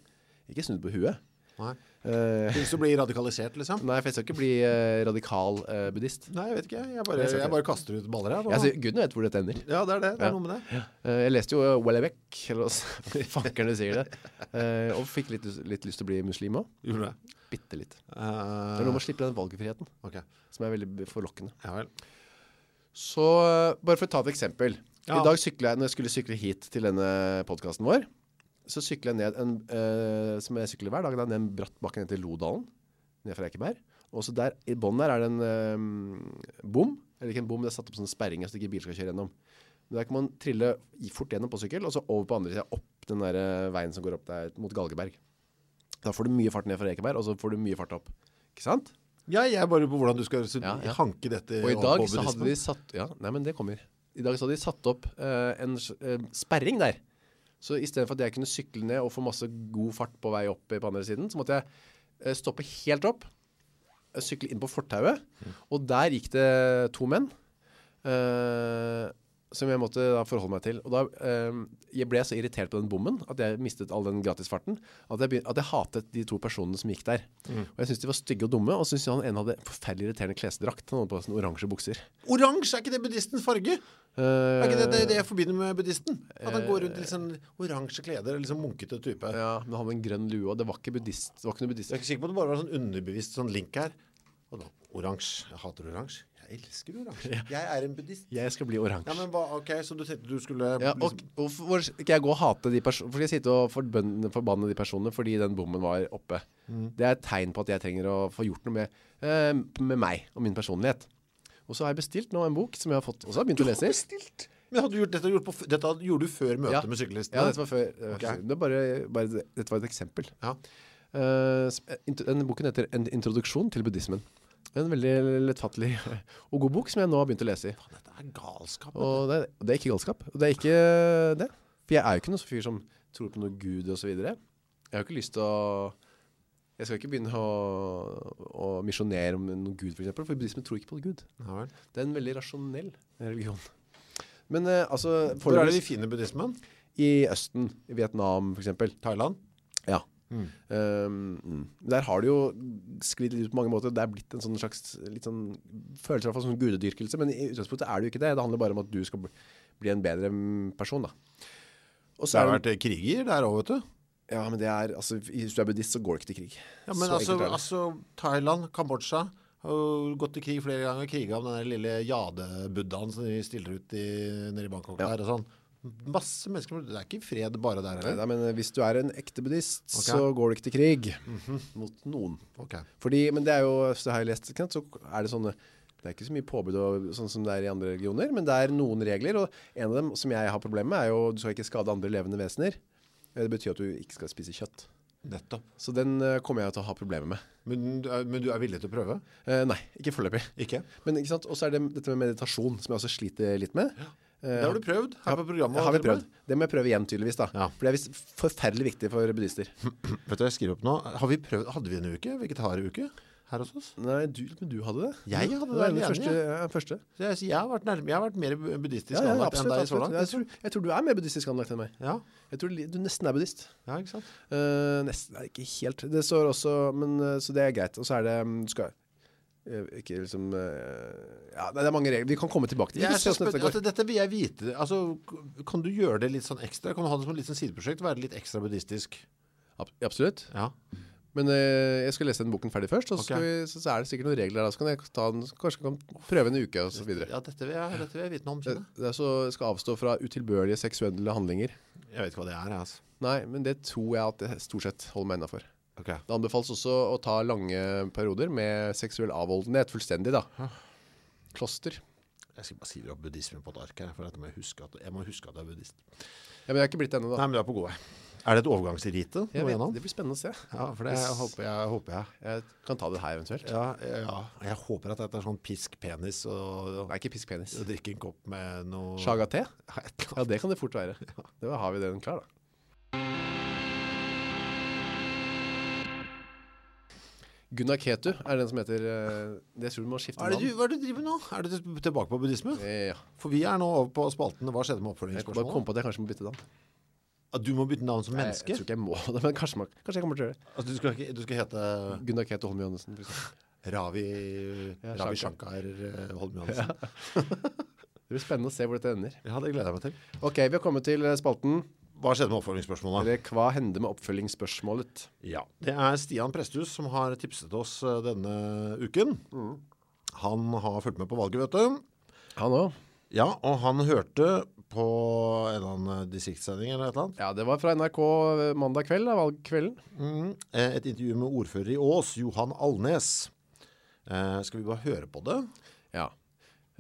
ikke snudd på huet. Nei. Eh, Hvis du blir radikalisert, liksom? nei, for jeg skal ikke bli uh, radikal uh, buddhist. Nei, jeg vet ikke. Jeg bare, Jeg bare kaster ut baller her. Altså, Gudene vet hvor dette ender. Ja, det er det. Det er Ja. noe med det. Eh, jeg leste jo uh, Wellebeck, eller <laughs> hva fankeren du sier det, og fikk litt, litt lyst til å bli muslim også. Gjorde det? Bitte litt. Det er noe med å slippe den valgfriheten, okay. som er veldig forlokkende. Ja vel. Så bare for å ta et eksempel. Ja. I dag syklet jeg, når jeg skulle sykle hit til denne podcasten vår, så sykler jeg ned en, eh, som jeg sykler hver dag, da, ned en bratt bakke ned til Lodalen, ned fra Ekeberg. Og så der, i bånden der er det en eh, bom, eller ikke en bom, det er satt opp sånne sperringer så ikke bil skal kjøre gjennom. Men der kan man trille fort gjennom på sykkel, og så over på andre siden, opp den der eh, veien som går opp der mot Galgeberg. Da får du mye fart ned fra Ekeberg, og så får du mye fart opp. Ikke sant? Ja, jeg er bare på hvordan du skal Ja, ja. hanke dette Og i dag så hadde de satt Ja, nei, men det kommer. I dag så hadde de satt opp uh, en eh, sperring der. Så i stedet for at jeg kunne sykle ned og få masse god fart på vei opp på andre siden, så måtte jeg eh, stoppe helt opp, eh, sykle inn på fortauet, og der gikk det to menn. eh, som jeg måtte forholde meg til. Og da eh, jeg ble så irritert på den bommen at jeg mistet all den gratisfarten, at jeg, at jeg hatet de to personene som gikk der. Og jeg syntes de var stygge og dumme, og syntes han ene hadde forferdelig irriterende klesdrakt. Han hadde på sånne oransje bukser. Oransje, er ikke det buddhistens farge? Uh, Er ikke det det, det jeg forbinder med buddhisten? At han går rundt i liksom oransje kleder, liksom munkete type. Ja, men han med en grønn lue, og det var ikke buddhist. Det var ikke noe buddhist. Jeg er ikke sikker på at det bare var sånn underbevisst sånn link her. Og da, oransje. Jeg hater oransje. Elsker oransje. Jeg er en buddhist. Jeg skal bli oransje. Ja, men hva, ok, så du tenkte du skulle Ja, og liksom, hvorfor skal jeg gå og hate de personene? Hvorfor skal jeg sitte og forbønne, forbanne de personene fordi den bommen var oppe? Det er et tegn på at jeg trenger å få gjort noe med, uh, med meg og min personlighet. Og så har jeg bestilt nå en bok som jeg har fått, og så har jeg begynt å lese Har Bestilt. Men hadde du gjort dette, gjort på, dette gjorde du før møtet Ja. med syklisten? Ja, dette var før. Okay. Det bare, bare, dette var et eksempel. Ja. Uh, som- eh, den boken heter En introduksjon til buddhismen. En veldig lettfattelig og god bok som jeg nå har begynt å lese i. Dette er galskap. Og det, og det er ikke galskap. Og det er ikke det. For jeg er jo ikke noen sånn fyr som tror på noe Gud og så videre. Jeg har ikke lyst til å Jeg skal ikke begynne å, å misjonere om noe Gud, for eksempel. For buddhismen tror ikke på Gud. Ja. Det er en veldig rasjonell religion. Men eh, altså Hvor er det de vi finner buddhismen? I Østen, i Vietnam eksempel. Thailand? Ja. Mm. Um, der har det jo sklidd litt ut på mange måter. Det er blitt en sånn slags litt sånn, følelse av sånn gudedyrkelse, men i utgangspunktet er det jo ikke det. Det handler bare om at du skal bli, en bedre person, da. Og Det har er vært kriger der òg, vet du. ja, men det er, altså, hvis du er buddhist, så går det ikke til krig. Ja, men altså, altså Thailand, Kambodsja har gått til krig flere ganger. Kriga om den lille jade-buddhaen som de stiller ut i, nede i Bangkok Ja. der og sånn. Masse mennesker Det er ikke fred bare der heller. nei, men eh, hvis du er en ekte buddhist, okay. så går du ikke til krig mot noen. Ok. Fordi, men det er jo, så har jeg lest, det, så er det sånne, det er ikke så mye påbud og, sånn som det er i andre religioner, men det er noen regler, og en av dem som jeg har problemer med er jo, du skal ikke skade andre levende vesener. Det betyr at du ikke skal spise kjøtt. Nettopp. Så den uh, kommer jeg til å ha problemer med. Men, du er- men du er villig til å prøve? Uh, nei, ikke foreløpig. Ikke? Men ikke sant, og så er det dette med meditasjon, som jeg også sliter litt med. Eh, Det har du prøvd her på programmet. har vi prøvd. Det må jeg prøve igjen tydeligvis da. Ja. For det er forferdelig viktig for buddhister. <clears throat> Vet du hva jeg skriver opp nå? Har vi prøvd, hadde vi en uke? Vegetaruke? Her hos oss? Nei, du, men du hadde det. Jeg hadde det. det var den første, ja, første. Jeg, jeg, har vært nærme, jeg har vært mer buddhistisk Ja, anlagt enn deg så langt. Jeg, tror, jeg tror du er mer buddhistisk anlagt enn meg. Ja, Jeg tror du nesten er buddhist. ja, ikke sant? Uh, nesten er ikke helt. Det står også, men eh, så det er greit. Og så er det, mm, du skal, eh, Ikke liksom eh, Ja, det er mange regler. Vi kan komme tilbake til det. Dette altså, dette vil jeg vite. Altså, kan du gjøre det litt sånn ekstra? Kan du ha det som et litt sånn sideprosjekt? Være litt ekstra buddhistisk? Ab- Absolutt. Ja. Men eh, jeg skal lese den boken ferdig først, og så, vi, så, så er det sikkert noen regler der. Så kan jeg ta den, kanskje kan prøve en uke og så videre. ja, dette vil jeg, dette vil jeg vite noe om. Det, det så skal avstå fra utilbørlige seksuelle handlinger. Jeg vet ikke hva det er, altså. Nei, men det tror jeg at jeg stort sett holder meg innafor. Ok. Det anbefales også å ta lange perioder med seksuell avholdenhet fullstendig, da. Kloster. Jeg skal bare skrive opp buddhismen på et ark her, for jeg må huske at, jeg må huske at jeg er buddhist. Ja, men jeg er ikke blitt det ennå, da. Nei, men du er på god vei. Er det et overgangsrite? Jeg vet, det blir spennende å se. Ja, for det jeg håper jeg. håper jeg. Jeg kan ta det her eventuelt. Ja, ja, jeg håper at dette er sånn pisk penis og, Nei, ikke pisk penis. og drikke en kopp med noe Chaga-te? Ja, Ja, det kan det fort være. <laughs> Da har vi den klar, da. Gunnar Ketu er den som heter eh, Det tror du må skifte navn. hva er det du driver med nå? Er du tilbake på buddhisme? Eh, Ja. For vi er nå over på spalten Hva skjedde med Jeg bare kom på at jeg kanskje må bytte navn. At du må bytte navn som menneske? jeg tror ikke jeg må det, <laughs> men kanskje, kanskje jeg kommer til å gjøre det. Altså, du, skal du skal hete Gunnar Ketu Holm Johannessen. Ravi, Ja, Ravi Shankar. Holm Johannessen. Ja. <laughs> Det blir spennende å se hvor dette ender. Ja, det gleder jeg meg til. Ok, vi har kommet til eh, spalten Hva skjedde med oppfølgingsspørsmålet? Eller hva hender med oppfølgingsspørsmålet? Ja, det er Stian Presthus som har tipset oss eh, denne uken. Han har fulgt med på valget, vet du. Han òg. Ja, og han hørte på en eller annen distriktssending eller et eller annet. Ja, det var fra NRK eh, mandag kveld, da, valgkvelden. Mm, eh, et intervju med ordfører i Ås, Johan Alnes. Eh, skal vi bare høre på det? Ja.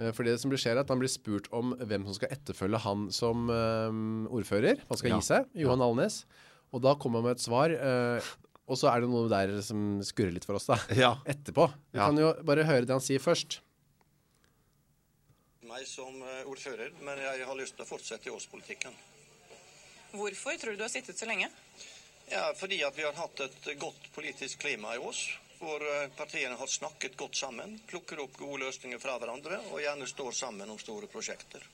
Eh, For det som blir skjer er at han blir spurt om hvem som skal etterfølge han som eh, ordfører. Han skal Ja. gi seg, Johan Alnes. Og da kommer han med et svar, eh, og så er det noe der som skurrer litt for oss da. <laughs> Ja. Etterpå. Vi Ja. kan jo bare høre det han sier først. meg som ordfører, men jeg har lyst til å fortsette i årspolitikken. Hvorfor tror du du har sittet så lenge? Ja, fordi at vi har hatt et godt politisk klima i Ås, hvor eh, partiene har snakket godt sammen, plukker opp gode løsninger fra hverandre og gjerne står sammen om store prosjekter.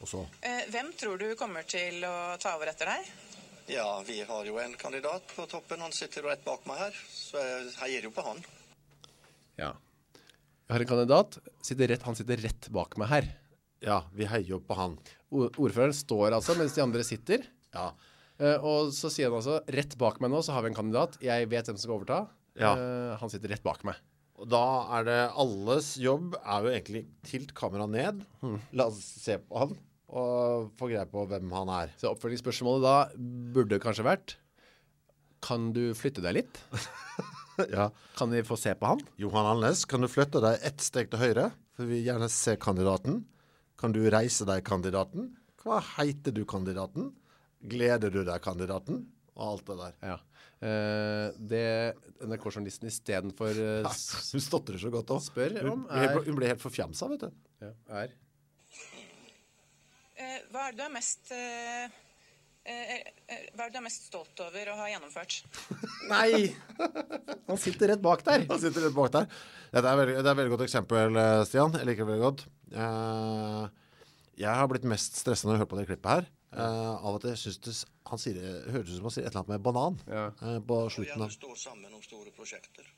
Og så Eh, hvem tror du kommer til å ta over etter deg? Ja, vi har jo en kandidat på toppen, han sitter rett bak meg her, så jeg heier jo på han. Ja. Jeg har en kandidat. Sitter rett, han sitter rett bak meg her. Ja, vi heier jo på han. Ordføreren står altså mens de andre sitter. Ja. Eh, og så sier han altså rett bak meg nå så har vi en kandidat. Jeg vet hvem som skal overta. Ja. Uh, han sitter rett bak meg. Og da er det alles jobb er jo egentlig tilt kameraet ned. La oss se på han og få greie på hvem han er. Så oppfølgingsspørsmålet da burde kanskje vært Kan du flytte deg litt? <laughs> ja. Kan vi få se på han? Johan Alnes, kan du flytte deg ett steg til høyre? For vi vil gjerne se kandidaten. Kan du reise deg, kandidaten? Hva heter du, kandidaten? Gleder du deg, kandidaten? Og alt det der. Ja. Eh, det NRK-journalisten istedenfor uh, Hun stotrer så godt òg. spør om, er, hun ble helt forfjamsa, vet du. ja, er uh, hva er det du er mest eh, eh, eh, Hva er det du er mest stolt over å ha gjennomført? <laughs> Nei! Han sitter rett bak der. Han sitter rett bak der. Dette er, veldig, det er et veldig godt eksempel, Stian. Jeg liker det veldig godt. Eh, jeg har blitt mest stresset når jeg hører på det klippet her. Eh, av at jeg synes det, han sier, høres ut som han sier et eller annet med banan Ja. uh, på Og slutten gjerne av står sammen om store prosjekter.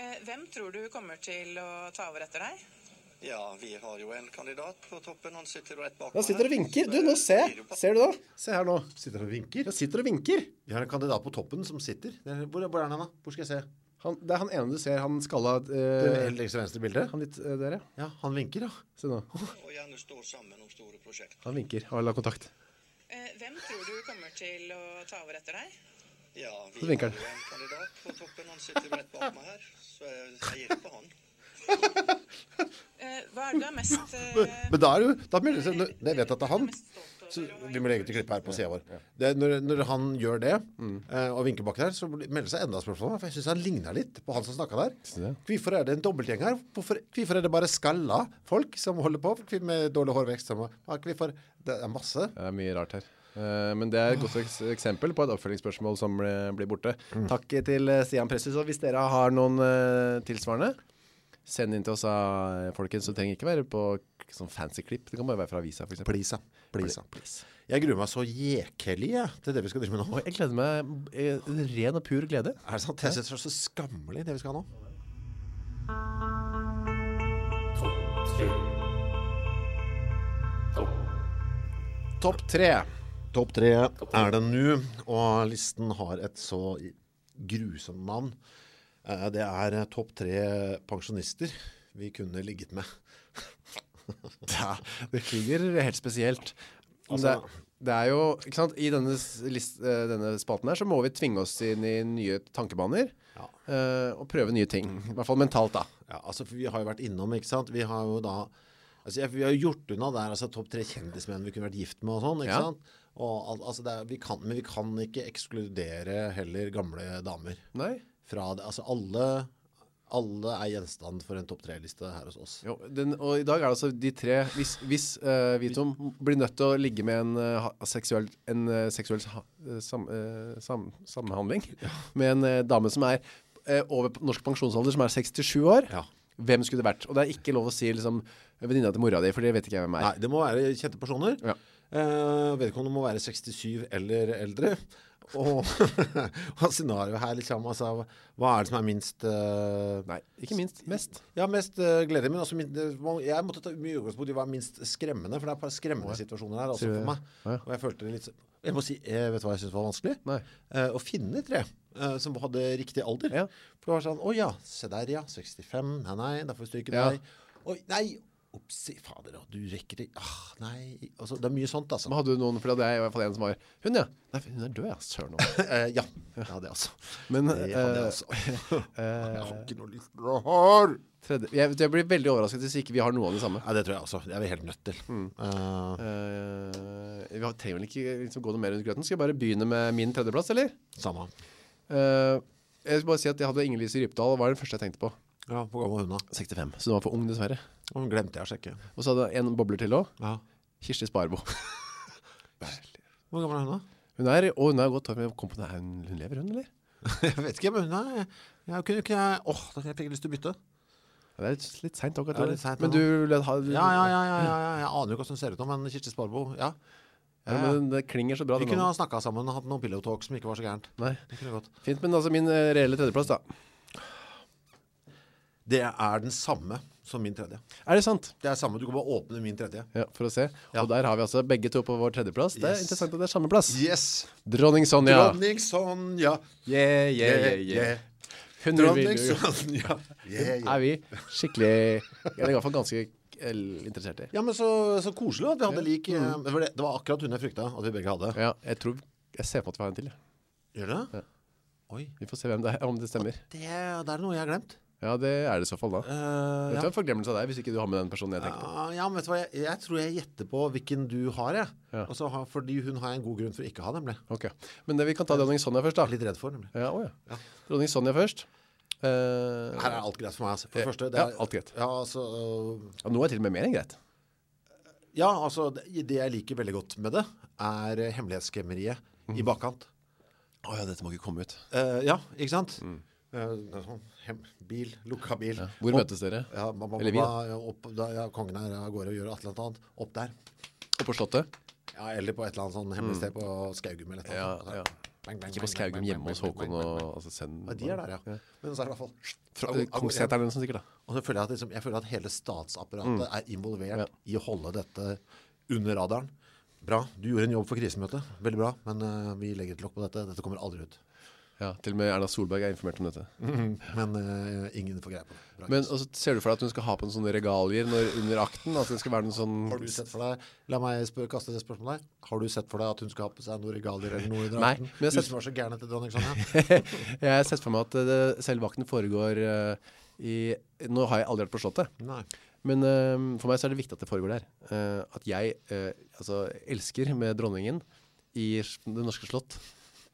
Uh, hvem tror du kommer til å ta over etter deg? Ja, vi har jo en kandidat på toppen, han sitter rett bak Han sitter og vinker. Du, nå se. Ser du da? Se her nå. Sitter og vinker. Han sitter og vinker. Vi har en kandidat på toppen som sitter. Er- Hvor, hvor er han, da? Hvor skal jeg se? Han, det er han ene du ser, han skalla Det eh, helt lengst til venstre bildet. Han litt uh, der, ja. Ja, han vinker, ja. Se nå. Og gjerne står sammen om store prosjekter. Han vinker. Har la kontakt. Eh, hvem tror du kommer til å ta over etter deg? Ja, vi har jo en kandidat på toppen, han sitter rett bak meg her, så jeg gir på han. Eh, hva er det du er mest <laughs> eh, Men da er jo Da melder det seg når Jeg vet at det er han. Så vi må legge til klippet her på sida vår. Det, er når, når han gjør det, eh, og vinker bak der, så blir- melder det seg enda spørsmål. For jeg syns han ligner litt på han som snakka der. du? Hvorfor er det en dobbeltgjeng her? Hvorfor, hvorfor er det bare skalla folk som holder på Hvorfor med dårlig hårvekst? Som, ja, hvorfor, det er masse. Det er mye rart her. Eh, men det er et godt eks eksempel på et oppfølgingsspørsmål som ble- blir borte. Takk til eh, Stian Pressus. Og hvis dere har noen eh, tilsvarende, send inn til oss, uh, folkens. Det trenger ikke være på sånn fancy klipp. Det kan bare være fra avisa, eksempel. Please. Please. Please. Jeg gruer meg så jekelig ja, til det vi skal drive med nå. Jeg gleder meg eh, ren og pur glede. Er det sant? Jeg syns det er så skammelig, det vi skal ha nå. Topp tre. Topp tre er det nå, og listen har et så grusomt navn. Eh, Det er eh, topp tre pensjonister vi kunne ligget med. <laughs> Ja, det klinger helt spesielt. Altså- det, det er jo, ikke sant, i denne, list, eh, denne spalten her så må vi tvinge oss inn i nye tankebaner Ja. og prøve nye ting. I hvert fall mentalt da. Ja, altså for Vi har jo vært innom, ikke sant? Vi har jo da Altså Vi har jo gjort unna der altså topp tre kjendismenn vi kunne vært gift med og sånn. ikke Ja. sant? Og, al- altså er, vi kan, men vi kan ikke ekskludere heller gamle damer Nei? Fra det. Altså alle, alle er gjenstand for en topp tre-liste her hos oss. Jo, den, og i dag er det altså de tre Hvis, hvis uh, vi to blir nødt til å ligge med en, uh, seksuell, en uh, seksuell sa- eh, sam, eh, sam, samhandling med en eh, dame som er eh, over norsk pensjonsalder, som er 67 år, Ja. hvem skulle det vært? Og det er ikke lov å si liksom, venninna til mora di, for det vet ikke jeg hvem er. Nei, det må være kjente personer. Ja. Uh, vedkommende må være 67 eller eldre. Og, <laughs> og scenarioet her liksom, altså, Hva er det som er minst uh, Nei, ikke minst. Mest. Ja, mest uh, glede, men også min, jeg måtte ta mye utgangspunkt i hva er minst skremmende, for det er et par skremmende situasjoner her også for meg. Ja. Og jeg følte det litt Jeg må si, jeg vet du hva jeg syns var vanskelig? Eh, å finne tre eh, som hadde riktig alder. Ja. For det var sånn Å ja, se der, ja. 65. Nei, nei, da får vi stryke Ja. deg. Oi, nei! Opsi, fader, du rekker det Ah, nei. Altså, det er mye sånt, altså. Men hadde du noen, for det er i hvert fall en som var Hun, ja. Nei, hun er død, ja. Søren òg. <laughs> Eh, ja. Hadde jeg altså. Men hadde jeg eh, altså. jeg har ikke noe lyst til å ha tredje, jeg, jeg blir veldig overrasket hvis ikke vi har noe av det samme. Ja, det tror jeg også. Det er vi helt nødt til. Mm. Uh, uh, vi har- trenger vel ikke liksom, gå noe mer under grøten. Skal jeg bare begynne med min tredjeplass, eller? samme. Uh, jeg skal bare si at jeg hadde Inger-Lise Rypdal, var den første jeg tenkte på. Ja, Hvor gammel var hun da? 65, så hun var for ung dessverre. Hun glemte jeg å sjekke. Og så hadde jeg en bobler til også. Ja. Kirsti Sparbo. <laughs> Hvor gammel er hun da? Hun er, og hun er godt, men jeg kom på det, er hun, hun lever hun, eller? <laughs> Jeg vet ikke, men hun er jeg kunne ikke jeg Åh, da fikk jeg lyst til å bytte. Ja, det er litt- sent akkurat. Litt sent men du, ha, Ja, ja, ja, ja, ja, ja. Jeg aner jo ikke hvordan hun ser ut nå, men Kirsti Sparbo, ja. Ja, men det klinger så bra. Vi kunne ha snakket sammen og hatt noen pillow talk som ikke var så gærent. Nei, Det kunne gått. fint, men altså min eh, reelle tredjeplass da. Det er den samme som min tredje. Er det sant? Det er samme, Du kan bare åpne min tredje. Ja, for å se. Ja. Og der har vi altså begge to på vår tredjeplass. Det er interessant at det er samme plass. Yes! Dronning Sonja. Dronning Sonja. Yeah, yeah, yeah, yeah. Dronning Sonja. <laughs> Yeah, yeah. er vi skikkelig Jeg er i hvert fall ganske eh, interessert i. Ja, men så, så koselig at vi hadde lik eh, Mm. det, det, var akkurat hun jeg frykta at vi begge hadde. Ja, jeg tror Jeg ser på at vi har en til. Gjør det? Ja. Oi. Vi får se det er, om det stemmer. Det, det er noe jeg har glemt. Ja, det er det i så fall, da. Uh, Vet ja. du en forglemmelse av deg hvis ikke du har med den personen jeg tenker på? Ja, ja, men vet du hva, jeg, jeg tror jeg gjetter på hvilken du har, jeg. Ja. Også, fordi hun har en god grunn for å ikke ha, nemlig. Ok. Men det, vi kan ta dronning Sonja først, da. Jeg er litt redd for, nemlig. Ja, oh, ja. Ja. Dronning Sonja først. Uh, Her er alt greit for meg. Altså. For det første, det ja, er, alt greit. Ja, altså, uh, ja, nå er til og med mer enn greit. ja, altså det, det jeg liker veldig godt med det, er hemmelighetskremmeriet Mhm. i bakkant. Å ja, dette må ikke komme ut. Eh, ja, ikke sant? Mm. sånn, hem, bil, lukka bil. Mm. Ja. Hvor Opp- møtes dere? Ja, ma, ma, Eller vi, Da? opp, da, ja, kongen er av gårde og gjør et eller annet. Opp der. Oppå på Slottet? Ja, eller på et eller annet sånn hemmelig sted på Skaugum eller et eller annet. Ja, ja. Bang, bang, Ikke på Skaugum hjemme hos Håkon og altså, send Ja, de er der, ja. Men så er det i hvert fall Fra, Kongsseteren eller noe sikkert, da. Og så føler jeg at, liksom, jeg føler at hele statsapparatet er involvert Mm. Ja. i å holde dette under radaren. Bra. Du gjorde en jobb for krisemøtet. Veldig bra. Men uh, vi legger et lokk på dette. Dette kommer aldri ut. Ja, til og med Erna Solberg er informert om dette. <laughs> Men uh, ingen får greie på det. Men også ser du for deg at hun skal ha på en sånne regalier når, under akten? At det skal være noen sånn har du sett for deg La meg spør, kaste det spørsmålet. Har du sett for deg at hun skal ha på seg noen regalier eller noe i Nei, drakten? men jeg har Du sett- som var så gæren etter dronning Sonja. <laughs> Jeg har sett for meg at eh, det, selve akten foregår uh, i Nå har jeg aldri vært på Slottet. Nei. Men uh, for meg så er det viktig at det foregår der. At jeg altså, elsker med dronningen i det norske slott,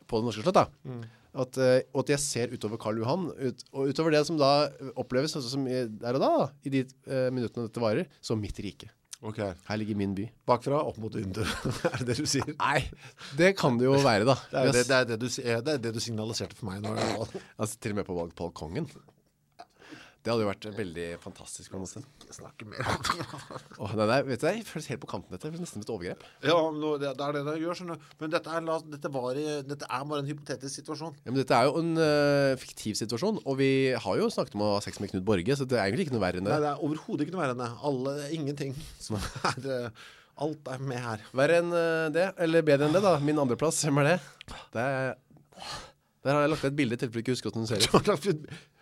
på det norske slott da. At, eh, og at jeg ser utover Karl Johan, ut, og utover det som da oppleves sånn som der og da, da, i de uh, minuttene dette varer, som mitt rike. Okay. Her ligger min by. Bakfra, opp mot vinduet. <laughs> er det det du sier? Nei, det kan det jo være da. <laughs> Det er det, det, er det, du, det er det du signaliserte for meg nå. <laughs> Altså til og med på balkongen. Det hadde jo vært veldig fantastisk. på en måte. Snakke mer om det. <laughs> oh, nei, nei, vet du, Jeg føles helt på kanten dette. Det nesten et overgrep. Ja, nå, det, er det det gjør, skjønner du. Men dette er, dette, var, dette er bare en hypotetisk situasjon. Ja, men Dette er jo en uh, fiktiv situasjon, og vi har jo snakket om å ha sex med Knut Borge, så det er egentlig ikke noe verre enn det. Nei, det. er overhodet ikke noe verre enn det. Alle, ingenting <laughs> som er uh, Alt er med her. Verre enn øh, det, eller bedre enn det, da. Min andreplass, hvem er det? det er, der har jeg lagt et bilde, i tilfelle du ikke husker hvordan hun ser ut. <laughs>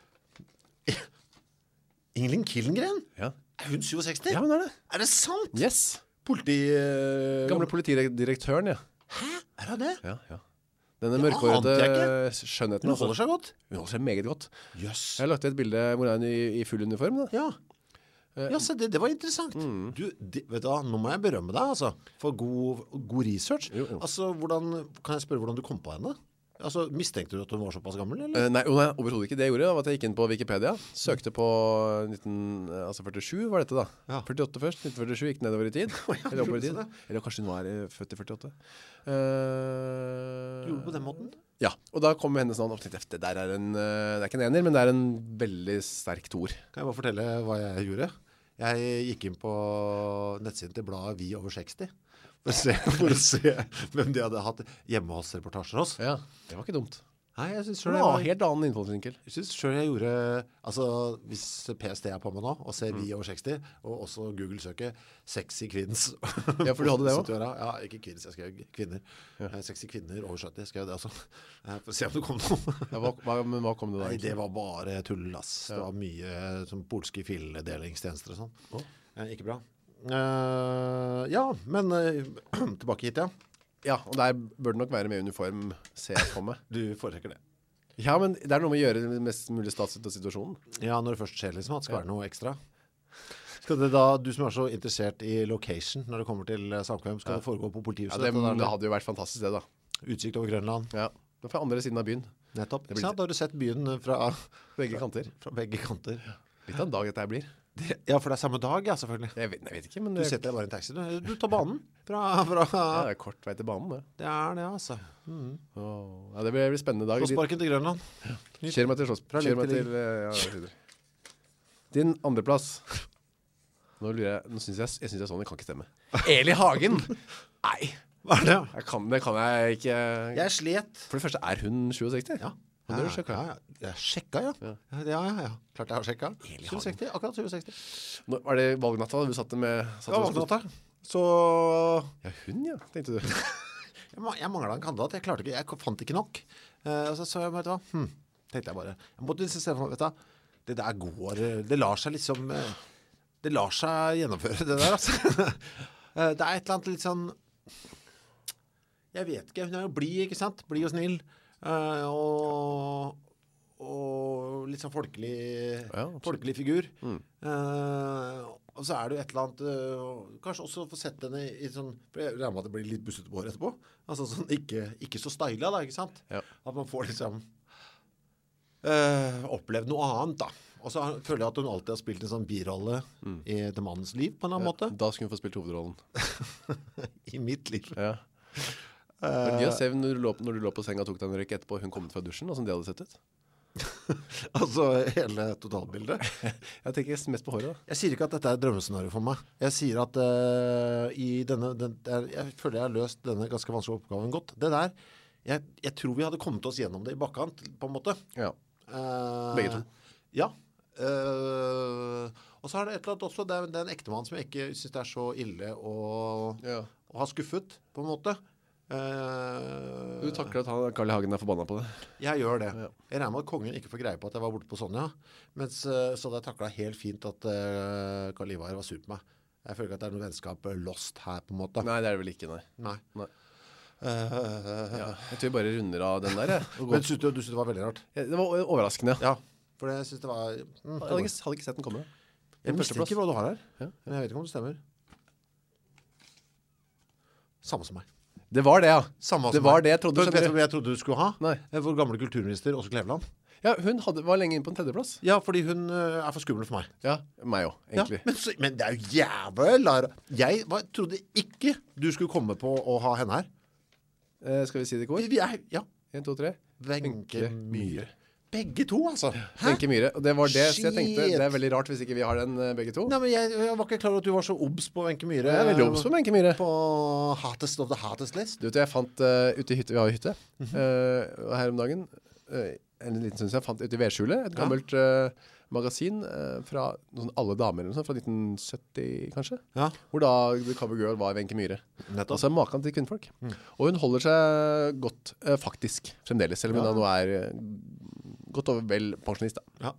Ingelin Killengren? Ja, Er hun 67? ja hun er det. Er det sant? Yes. Politi... Uh, Gamle politidirektøren, ja. Hæ? Er hun det? ja, ja. Denne mørkhårete skjønnheten. Hun altså. holder seg godt. Hun holder seg meget godt. Yes. Jeg har lagt ved et bilde hvor er i, i full uniform. da. Ja. Ja, se, det, det var interessant. Du, det, vet du hva, nå må jeg berømme deg, altså, for god, god research. Jo, jo. Altså, hvordan, kan jeg spørre hvordan du kom på henne? Altså, mistenkte du at hun var såpass gammel, eller? Eh, nei, nei overhodet ikke. Det jeg gjorde, var at jeg gikk inn på Wikipedia. Søkte på 1947, var dette da. Ja. 48 først. 1947 gikk nedover i tid. <laughs> eller oppover i tid. Eller kanskje hun var eh, født i 48. Du Gjorde det på den måten? Ja, og da kom hennes navn opp. Det der er en, eh, det er ikke en ener, men det er en veldig sterk toer. Kan jeg bare fortelle hva jeg gjorde? Jeg gikk inn på nettsiden til bladet Vi over 60 for å se, for å se hvem de hadde hatt hjemme hos reportasjer hos. Ja, det var ikke dumt. Nei, jeg synes selv Det var helt annen innfallsvinkel. Jeg synes selv jeg gjorde Altså, hvis PST er på meg nå og ser Vi over 60, og også Google søker 'sexy kvinns' Ja, for du hadde det også? <laughs> Ja, ikke kvinns, jeg skrev kvinner. Eh, Sexy kvinner over 70 skrev jeg det også. Eh, For å se om det kom noe. Ja, hva, hva, men hva kom det da? Nei, det var bare tull, ass. Det var mye som polske filledelingstjenester og sånn. Eh, ikke bra. Eh, ja, men uh, <clears throat> tilbake hit, ja. Ja, og der bør det nok være med uniform, ser jeg for meg. <laughs> Du foretrekker det. Ja, men det er noe med å gjøre det mest mulig stats av situasjonen. Ja, når det først skjer liksom, at det skal være noe ekstra. Skal det da, du som er så interessert i location når det kommer til eh, samkvem, skal det foregå på Ja, det, det, det hadde jo vært fantastisk det da. Utsikt over Grønland. Ja, det var fra andre siden av byen. Nettopp. blir? Da har du sett byen fra, Begge kanter. fra begge kanter. Litt av en dag dette her blir. Ja, for det er samme dag, ja, selvfølgelig. Jeg vet, jeg vet ikke, men Du setter deg bare i en taxi. Du, du tar banen fra, fra ja, det er kort vei til banen det. Det er det, altså. Åh, ja, det blir, blir spennende dag. Slåssparken til Grønland. Kjør meg til Slåssparken. Kjør meg til til, eh, ja. Din andreplass. Nå lurer jeg, nå synes jeg, jeg synes jeg sånn, det kan ikke stemme. Eli Hagen! Nei, Hva er det? jeg kan, det kan jeg ikke. Jeg er slet. For det første, er hun 67? Ja. Du sjekket? Ja, ja. Jeg sjekka, ja. Ja, ja, ja. ja. Klart jeg har sjekka. Eli 67, akkurat 67. Nå, var det valgnatta du satte med satt Ja, valgnatta. Så Ja, hun ja, tenkte du. <laughs> jeg, jeg mangla en kandidat. Jeg klarte ikke, jeg fant ikke nok. Uh, så så jeg, vet du hva, hm, tenkte jeg bare. Jeg måtte se for meg, vet du det der går, det lar seg liksom, eh, det lar seg gjennomføre det der, altså. uh, <laughs> det er et eller annet litt sånn, jeg vet ikke, hun er jo blid, ikke sant? Blid og snill. Eh, og, og litt sånn folkelig, Ja, folkelig figur. Eh, og så er det jo et eller annet øh, Kanskje også få sett henne i sånn For jeg regner med at det blir litt bussete på håret etterpå. Altså sånn ikke, ikke så styla, da, ikke sant? Ja. At man får liksom Uh, opplevd noe annet, da. Og så føler jeg at hun alltid har spilt en sånn birolle i The mannens liv, på en eller annen måte. Da skulle hun få spilt hovedrollen. <laughs> I mitt liv. Ja. Det gøy å se når du, lå, når du lå på senga og tok deg en røyk etterpå, hun kom ut fra dusjen, og sånn det hadde sett ut. <laughs> Altså hele totalbildet. <laughs> Jeg tenker mest på håret da. Jeg sier ikke at dette er et drømmescenario for meg. Jeg sier at uh, i denne den, er, Jeg føler jeg har løst denne ganske vanskelige oppgaven godt. Det der jeg, jeg tror vi hadde kommet oss gjennom det i bakkant, på en måte. Ja. Uh, Begge to. Ja. Uh, og så er det et eller annet også Det er, det er en ektemann som jeg ikke syns det er så ille å, ja. å ha skuffet, på en måte. Eh, Du takler at han, Carl I. Hagen er forbanna på det. Jeg gjør det. Ja. Jeg regner med at kongen ikke får greie på at jeg var borte på Sonja. Mens, eh, så hadde jeg takla helt fint at uh, Carl Ivar var sur på meg. Jeg føler ikke at det er noe vennskap lost her, på en måte. Nei, det er det vel ikke, nei. Nei. Nei. Uh, Ja. Jeg tror vi bare runder av den der. <laughs> Men synes du, du synes det var veldig rart? Ja, Det var overraskende. Ja. For jeg synes det var mm, Jeg hadde ikke, hadde ikke sett den komme. Jeg mistenker hva du har her. Ja. Men jeg vet ikke om det stemmer. Samme som meg. Det var det, ja. Samme Det var det jeg trodde, Vet du hva jeg trodde du skulle ha? Nei. Eh, Vår gamle kulturminister Åse Kleveland. Ja, hun hadde, var lenge inne på en tredjeplass. Ja, fordi hun uh, er for skummel for meg. Ja, meg òg, Ja, egentlig. men, så, men det er jo jævla Jeg var, trodde ikke du skulle komme på å ha henne her. Eh, skal vi si det i kor? Vi er, ja. En, to, tre. Wenche Myhre. Begge to, altså. Wenche Myhre. Og det var det, så jeg tenkte det er veldig rart hvis ikke vi har den eh, begge to. Nei, men jeg, jeg var ikke klar over at du var så obs på Wenche Myhre. Jeg er veldig obs på Wenche Myhre. På hottest of the hottest list. Du vet, jeg fant uh, ute i hytte, vi har jo hytte, mm -hmm. uh, her om dagen, uh, en liten stund siden, jeg fant ute i vedskjulet, et gammelt eh, magasin eh, fra noen alle damer eller noe sånt, fra 1970 kanskje, Ja, hvor da The Cover Girl var Wenche Myhre. nettopp. Altså maken til kvinnfolk. Mm. Og hun holder seg godt, eh, faktisk, fremdeles, selv om hun da nå er godt over vel pensjonist da. Ja.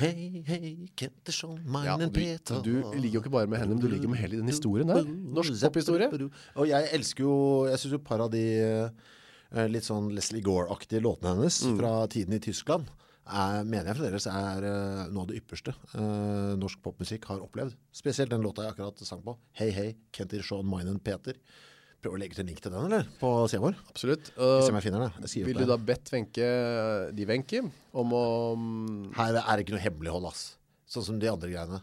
Hei, hei, Ketterson, Ja, meinen du, Peter. du ligger jo ikke bare med henne, men du ligger med hele den historien der. Norsk pophistorie. Og jeg elsker jo Jeg syns jo par av de eh, litt sånn Leslie Gore-aktige låtene hennes Mm. fra tiden i Tyskland er, mener jeg fremdeles er eh, noe av det ypperste eh, norsk popmusikk har opplevd. Spesielt den låta jeg akkurat sang på. Hei, hei, Kentir Sean Minen Peter. Prøv å legge til en link til den, eller? På siden vår. Absolutt. Og jeg finner den. Jeg vil du da bedt Venke, de Venke, om å Her er det ikke noe hemmelighold, ass. Sånn som de andre greiene.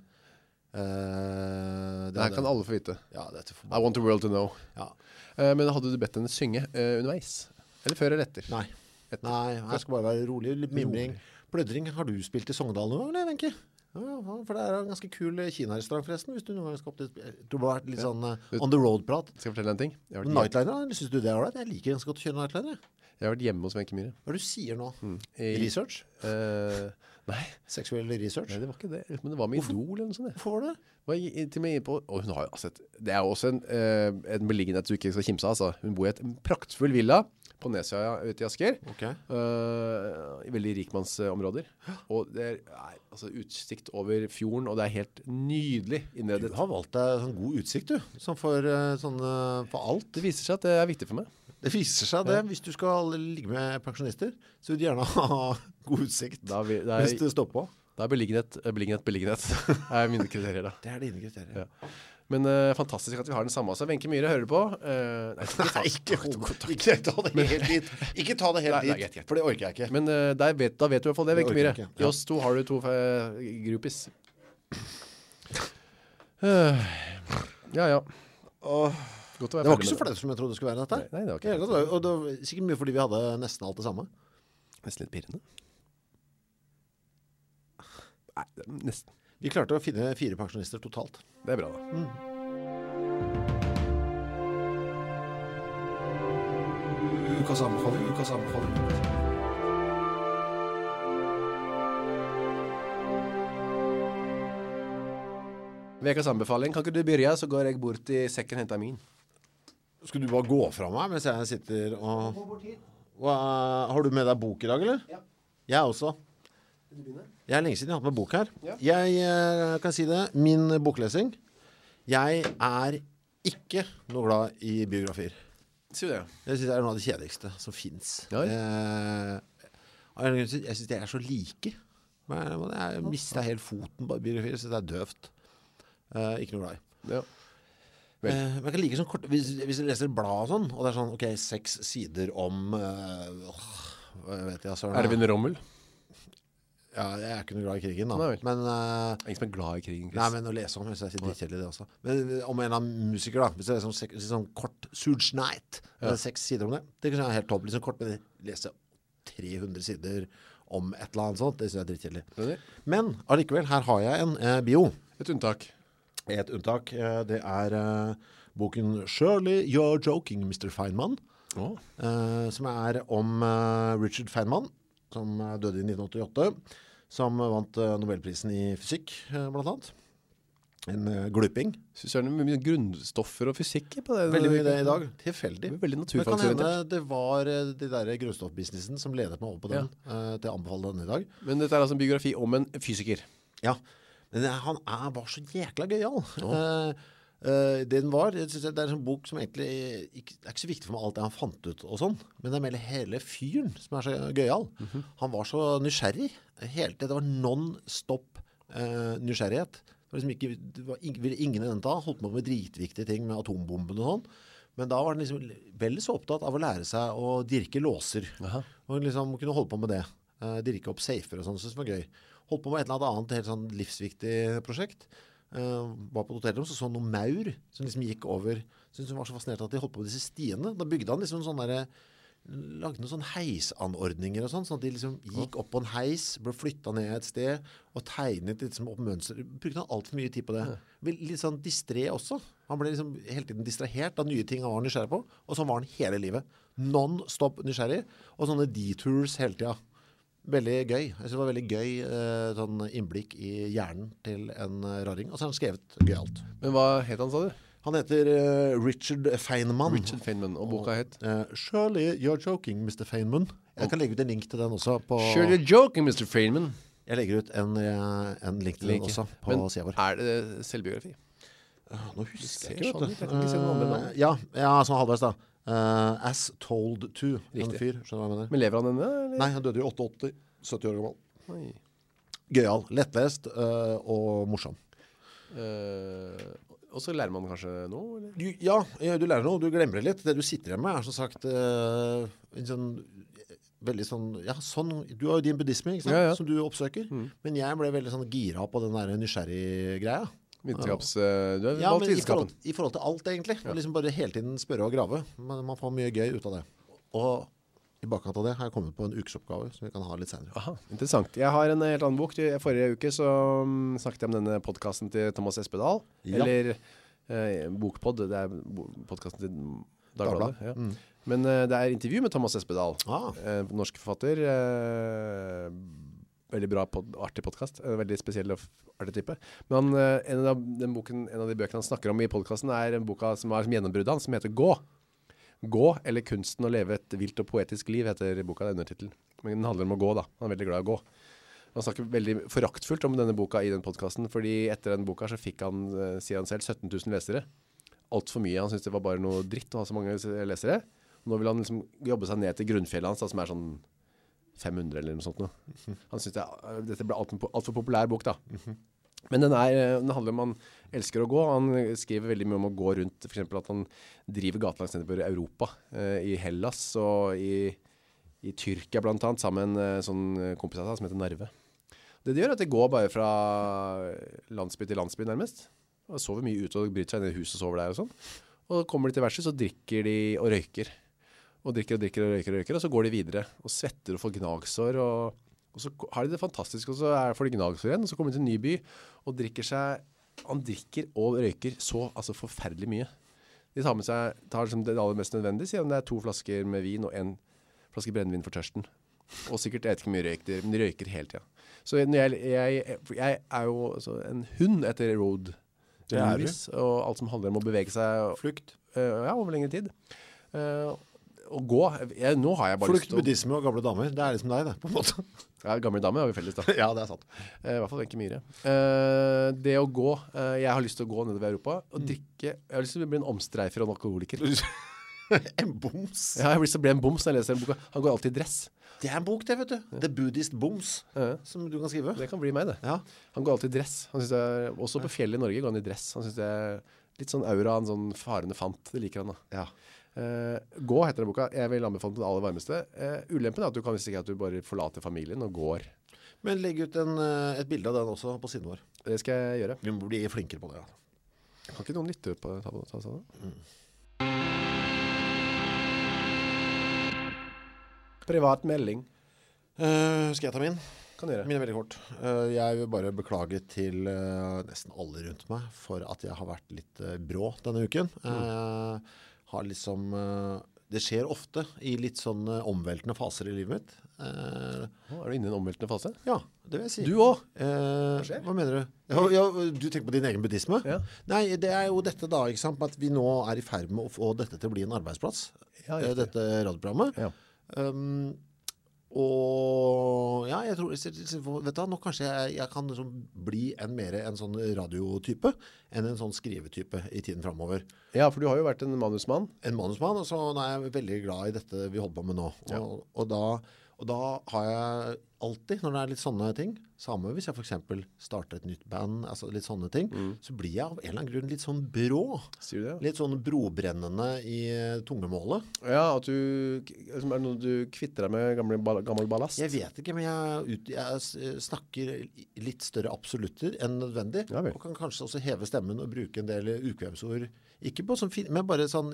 Uh, Det her kan alle få vite. Ja, dette får I want the world to know. ja. Uh, men hadde du bedt henne synge uh, underveis? Eller før eller etter? Nei. Etter. Nei, jeg skal bare være rolig. Litt mimring. Plødring. Har du spilt i Sogndal noen gang, eller, Wenche? Ja, for det er en ganske kul eh, kinarestaurant, forresten. Hvis du noen gang skal opp dit. Jeg tror det har vært litt sånn uh, on the road-prat. Skal jeg fortelle en ting? Nightliner, syns du det er ålreit? Jeg liker ganske godt å kjøre nightliner. jeg. har vært hjemme hos Wenche Myhre. Hva er det du sier nå? I- Research? Eh, nei, Seksuell research? nei, det var ikke det. Men det var med Idol eller noe sånt. Hvorfor var det? Var i- til med på, og hun har jo altså et, Det er jo også en, uh, en beliggenhet du ikke skal kimse av. Altså. Hun bor i et praktfull villa på Nesøya ute i Asker. Okay. Uh, I veldig rikmannsområder. Og det er altså, utsikt over fjorden, og det er helt nydelig Du har valgt deg sånn god utsikt, du. Sånn for, sånn, for alt. Det viser seg at det er viktig for meg. Det viser seg det. Hvis du skal ligge med pensjonister, så vil du gjerne ha <laughs> god utsikt. Da, vi, det Hvis du står på. da er beliggenhet, beliggenhet, beliggenhet, Det <laughs> er mine kriterier da. Det er dine kriterier. Ja. Men uh, fantastisk at vi har den samme også. Wenche Myhre hører du på. Uh, nei, Nei, ikke, ikke ta det helt dit. Ikke ta det <laughs> helt Nei, nei, dit, greit. for det orker jeg ikke. Men uh, vet, da vet du i hvert fall det, Wenche Myhre. I oss to har du to uh, groupies. <clears throat> Eh, ja, ja. Være Det var ikke så flaut som jeg trodde det skulle være dette. Nei, nei, det var ikke Det var- Og det var sikkert mye fordi vi hadde nesten alt det samme. Nesten litt pirrende. Nei, nesten. Vi klarte å finne fire pensjonister totalt. Det er bra da. Ukas anbefaling, ukas anbefaling. Vekas anbefaling. Kan ikke du begynne, så går jeg bort i sekken og henter min. Skal du bare gå fra meg mens jeg sitter og Hva, Har du med deg bok i dag, eller? Ja. Jeg også. Jeg er lenge siden jeg har hatt med bok her. Ja. Jeg eh, kan si det. Min boklesing Jeg er ikke noe glad i biografier. Du det? Jeg synes det er noe av det kjedeligste som fins. Ja, ja. synes- jeg syns de er så like. Jeg mista helt foten på biografier. Jeg syns det er døvt. Eh, ikke noe glad i. Ja. Vel. Eh, men jeg kan like sånn kort hvis, hvis du leser blad og sånn, og det er sånn Ok, seks sider om eh, Hva vet jeg, søren. Ervin Rommel. Ja, jeg er ikke noe glad i krigen, da. Nei vel. Men eh, Ingen som er glad i krigen, Chris. Nei, men å lese om, jeg sier dritkjedelig det også. Men om en eller annen musiker, da. Hvis det er sånn, sek- sånn kort Suge Night, det er seks sider om det. Det kan være helt topp. Liksom kort, men lese 300 sider om et eller annet sånt, det synes jeg er dritkjedelig. Skjønner? Men allikevel, her har jeg en eh, bio. Et unntak. Et unntak. eh, det er eh, boken 'Shirley, You're Joking, Mr. Feynman'. oh. som er om Richard Feynman, som døde i 1988. Som vant Nobelprisen i fysikk, blant annet. En gluping. Synes det er mye grunnstoffer og fysikk på det. Veldig mye det i dag. Tilfeldig. Veldig Men kan hende det var de der grunnstoffbusinessen som ledet meg over på den, eh, til å anbefale den i dag. Men dette er altså en biografi om en fysiker. Ja, han er, var så jækla gøyal. Eh, eh, det den var, det er en bok som egentlig ikke, det er ikke så viktig for meg alt det han fant ut og sånn, men det er mer hele fyren som er så gøyal. Han var så nysgjerrig. Helt, det var non-stop uh, nysgjerrighet. Det var liksom ikke, det var ville ingen den da holdt på med dritviktige ting med atombomben og sånn. Men da var han liksom vel så opptatt av å lære seg å dirke låser. Aha. Og liksom kunne holde på med det. Uh, dirke opp safer og sånn, Syns det var gøy. Holdt på med et eller annet helt sånn livsviktig prosjekt. Uh, var på et hotellrom, så så noen maur som liksom gikk over. Syntes hun var så fascinert at de holdt på med disse stiene. Da bygde han liksom sånn lagde noen sånne heisanordninger og sånn, sånn at de liksom gikk opp på en heis, ble flytta ned et sted og tegnet liksom opp mønster. Brukte han altfor mye tid på det. Litt sånn distré også. Han ble liksom hele tiden distrahert av nye ting han var nysgjerrig på, og sånn var han hele livet. Non-stop nysgjerrig, og sånne detours hele tida. Veldig gøy. Jeg synes det var veldig gøy eh, sånn innblikk i hjernen til en eh, raring. Og så har han skrevet gøyalt. Men hva het han, sa du? Han heter eh, Richard Feynman. Richard Feynman. Og boka het Eh, Surely you're joking, Mr. Feynman. Jeg kan legge ut en link til den også. På, Sure you're joking, Mr. Feynman. Jeg legger ut en, eh, en link til Link, den også på Men sida vår. er det selvbiografi? Nå husker jeg ikke, sånn vet du. Andre navn. Eh, ja, ja, sånn halvveis, da. Eh, as Told To. En fyr. Skjønner du hva jeg mener? Men lever han ennå? Nei, han døde jo 88. 70 år gammel. Oi. Gøyal. Lettlest uh, og morsom. Uh, og så lærer man kanskje noe? Eller? Du, ja, du lærer noe. Du glemmer det litt. Det du sitter igjen med, er som sagt en sånn Veldig sånn Ja, sånn Du har jo din buddhisme, ikke sant? Ja, ja. Som du oppsøker. Men jeg ble veldig sånn gira på den der nysgjerrig-greia. Vitenskaps... eh, du har Ja, valgt i forhold, i forhold til alt, egentlig. Ja. liksom bare hele tiden spørre og grave. Men man får mye gøy ut av det. Og i bakkant av det har jeg kommet på en ukesoppgave som vi kan ha litt senere. Aha, interessant. Jeg har en helt annen bok. I Forrige uke så mm, snakket jeg om denne podcasten til Thomas Espedal. Ja. Eller eh, Bokpod. Det er podkasten til Dagbladet. Dagbladet. Mm. Men eh, det er intervju med Thomas Espedal. Ah. Eh, norsk forfatter. Eh, veldig bra, pod, artig podcast. En veldig spesiell og artig type. Men eh, en, av den boken, en av de bøkene han snakker om i podcasten er en boka som er som gjennombruddet hans, som heter Gå. Gå, eller kunsten å leve et vilt og poetisk liv, heter boka, det er undertitel. Men den handler om å gå da. Han er veldig glad i å gå. Han snakker veldig foraktfullt om denne boka i den podcasten, fordi etter den boka så fikk han, eh, sier han selv, 17 000 lesere. Alt for mye. Han syntes det var bare noe dritt å ha så mange lesere. Nå vil han liksom jobbe seg ned til grunnfjellet hans, da, som er sånn 500 eller noe sånt Noe. Han synes det, dette ble alt, alt populær bok da. Men den, er, eh, den handler om han elsker å gå. Han skriver veldig mye om å gå rundt, eksempel at han driver gatelangs nedover Europa, eh, i Hellas og i, i Tyrkia annet, sammen med en sånn kompis av seg som heter Narve. Det de gjør er at de går bare fra landsby til landsby nærmest, og sover mye ute og bryter seg ned i huset og sover der og sånn. Og kommer de til verset, så drikker de og røyker. Og drikker og drikker og røyker og røyker, og så går de videre. Og svetter og får gnagsår, og, og så har de det fantastisk, og så er, får de gnagsår igjen, og så kommer de til en ny by, og drikker seg, han drikker og røyker så altså forferdelig mye. De tar med seg, tar liksom det aller mest nødvendige, sier han det er to flasker med vin og en flaske brennevin for tørsten. Og sikkert, jeg vet ikke hvor mye røyk, de, men de røyker hele tiden. Så jeg, jeg, jeg er jo altså, en hund etter road Det er du. movies, og alt som handler om å bevege seg Flukt. Uh, ja, over lengre tid. Eh, å gå, jeg, nå har jeg bare Flukt, lyst til å... buddhisme og gamle damer. Det er liksom deg, det, på en måte. <laughs> Ja, gamle damer har vi felles da. <laughs> ja, det er sant. Eh, I hvert fall Wenche Myhre. Eh, det å gå, eh, jeg har lyst til å gå nedover Europa og drikke, jeg har lyst til å bli en omstreifer og en alkoholiker. <laughs> en boms. Ja, jeg har lyst til å bli en boms når jeg leser den boka. Han går alltid i dress. Det er en bok, det, vet du. The Buddhist Boms, Ja. som du kan skrive. Det kan bli meg det. Ja. Han går alltid i dress. Han synes er, også på fjellet i Norge går han i dress. Han synes det er litt sånn aura, en sånn farende fant. Det liker han da. ja. Eh, gå heter det boka. Jeg vil anbefale den på det aller varmeste. Eh, ulempen er at du kan risikere at du bare forlater familien og går. Men legg ut en, eh, et bilde av den også på siden vår. Det skal jeg gjøre. Vi må bli flinkere på det. Ja. Kan ikke noen lytte på ta, ta, ta, ta. Privat melding. Uh, skal jeg ta min? Kan gjøre. Min er veldig kort. Uh, jeg vil bare beklage til uh, nesten alle rundt meg for at jeg har vært litt brå denne uken. Eh, har liksom eh, Det skjer ofte i litt sånn eh, omveltende faser i livet mitt. Eh, er du inne i en omveltende fase? ja, det vil jeg si. Du også? Eh, skjer? hva mener du? Ja, ja, du tenker på din egen buddhisme? Ja. Nei, det er jo dette da, ikke sant, at vi nå er i ferd med å få dette til å bli en arbeidsplass. Ja, eh, dette radioprogrammet. Ja. Um, og ja, jeg tror vet du, nå kanskje jeg, jeg kan liksom bli en mer en sånn radiotype enn en sånn skrivetype i tiden fremover. Ja, for du har jo vært en manusmann. En manusmann, og så nå er jeg veldig glad i dette vi holder på med nå. Og, og, da, og da har jeg alltid, når det er litt sånne ting, samme hvis jeg eksempel starter et nytt band, altså litt sånne ting, så blir jeg av en eller annen grunn litt sånn brå. Sier du det? Litt sånn brobrennende i eh, tungemålet. Ja, at du liksom, Er det noe du kvitter deg med gamle, gammel ballast? Jeg vet ikke, men jeg, ut, jeg snakker litt større absolutter enn nødvendig. Ja og kan kanskje også heve stemmen og bruke en del ukvemsord. Ikke på sånn fin, men bare sånn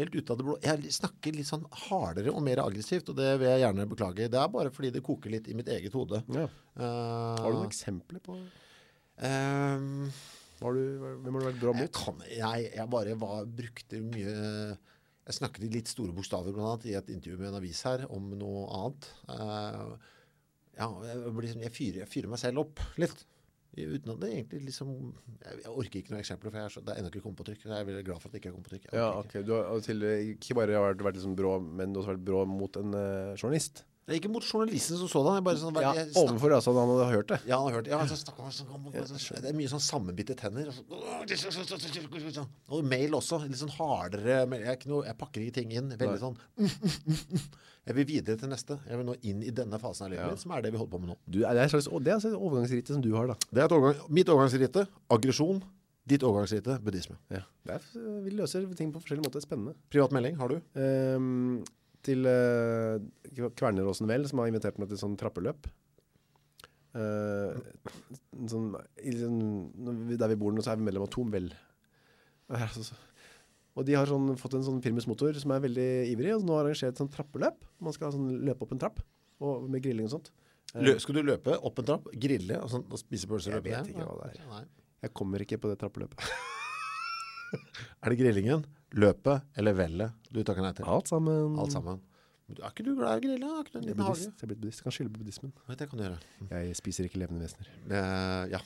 helt ut av det blå. Jeg snakker litt sånn hardere og mer aggressivt, og det vil jeg gjerne beklage. Det er bare fordi det koker litt i mitt eget hode. Ja. Uh, Har du noen eksempler på har du, Hvem har du vært bra jeg, mot? kan, jeg, jeg bare var, brukte mye Jeg snakket i litt store bokstaver blant annet i et intervju med en avis her om noe annet. Uh, ja, jeg, blir, sånn- jeg, fyrer, jeg fyrer meg selv opp litt. Uten at det egentlig liksom Jeg, orker ikke noen eksempler, for jeg er så, det er ennå ikke kommet på trykk. Jeg er veldig glad for at det ikke er kommet på trykk. Ja, ok. Du har til, ikke bare vært, vært liksom brå, men du har også vært brå mot en uh, journalist. ikke. Det er ikke mot journalisten som sådan. Jeg bare sånn, Ja, jeg Overfor, altså. Han hadde hørt det. Ja, han hadde hørt det. Ja, altså, snakker om- snakker det er mye sånn sammenbitte tenner. Og, så, og mail også. Litt sånn hardere. Jeg, noe, jeg pakker ikke ting inn. Veldig sånn Jeg vil videre til neste. Jeg vil nå inn i denne fasen av livet mitt, som er det vi holder på med nå. Du, det er et slags, det er som du har, da. Det er et overgang, mitt overgangsrite aggresjon. Ditt overgangsrite buddhisme. Ja. Det er, vi løser ting på forskjellige måter. Spennende. Privat melding har du? Um, til uh, Kverneråsen Vel, som har invitert meg til sånn trappeløp. Uh, sånn, i, sånn, der vi bor nå, så er vi medlem av Tom Vel. Og her, altså, så- Og de har sånn, fått en sånn firmusmotor som er veldig ivrig, og nå har arrangert sånn trappeløp. Man skal sånn, løpe opp en trapp, og med grilling og sånt. Lø, skal du løpe opp en trapp, grille og, sånn, og spise pølser? Jeg vet ikke hva det er. Nei. Jeg kommer ikke på det trappeløpet. <laughs> Er det grillingen, løpet eller vellet du takker nei til? Alt sammen. Alt sammen. Er ikke du glad i å grille? Er ikke du en Jeg liten hage? Jeg er blitt buddhist. Jeg kan skylde på buddhismen. Vet, Det kan du gjøre. Jeg spiser ikke levende vesener. Uh, ja.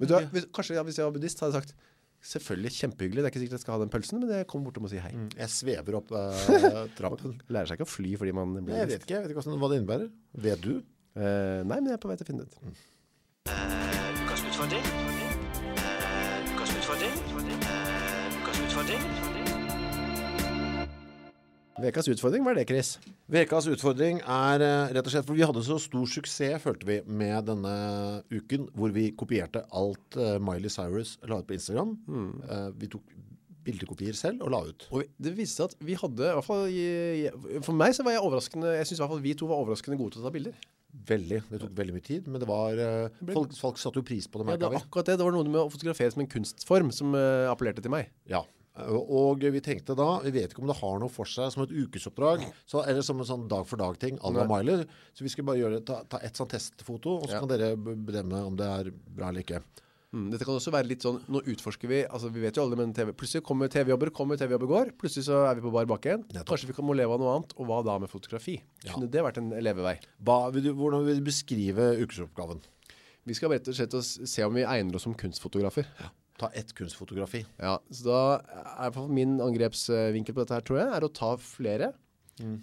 Men du, hvis, kanskje ja, hvis jeg var buddhist, hadde jeg sagt selvfølgelig kjempehyggelig. Det er ikke sikkert jeg skal ha den pølsen, men jeg kommer bortom og sier hei. Jeg svever opp eh, <laughs> trappen. Lærer seg ikke å fly fordi man blir Jeg vet ikke, jeg vet ikke hva det innebærer. Vet du? Eh, nei, men jeg er på vei til å finne det ut. Ukas utfordring. Eh, Ukas utfordring. Eh, Ukas utfordring. Vekas utfordring, hva er det, Chris? Vekas utfordring er eh, rett og slett, for vi hadde så stor suksess, følte vi, med denne uken, hvor vi kopierte alt eh, Miley Cyrus la ut på Instagram. Mm. vi tok bildekopier selv og la ut. Og det viste seg at vi hadde, i hvert fall for meg så var jeg overraskende, jeg synes i hvert fall vi to var overraskende gode til å ta bilder. Veldig. Det tok veldig mye tid, men det var eh, ble- folk, folk satte jo pris på det, Ja, det var akkurat det, det var noe med å fotografere som en kunstform som eh, appellerte til meg. Ja. Og vi tenkte da, vi vet ikke om det har noe for seg som et ukesoppdrag, så, eller som en sånn dag for dag-ting, Alva Miler. Så vi skulle bare gjøre, ta, ta et sånt testfoto, og så Ja. kan dere bedemme om det er bra eller ikke. Mm, dette kan også være litt sånn, nå utforsker vi, altså vi vet jo alle, men TV, plutselig kommer TV-jobber, kommer TV-jobber går, plutselig så er vi på bar bakke igjen. Kanskje vi kan må leve av noe annet, og hva da med fotografi? Ja. Kunne det vært en levevei? Hva, vil du, hvordan vil du beskrive ukesoppgaven? Vi skal rett og slett se om vi egner oss som kunstfotografer. Ta ett kunstfotografi. Ja, så da er min angrepsvinkel på dette her, tror jeg, er å ta flere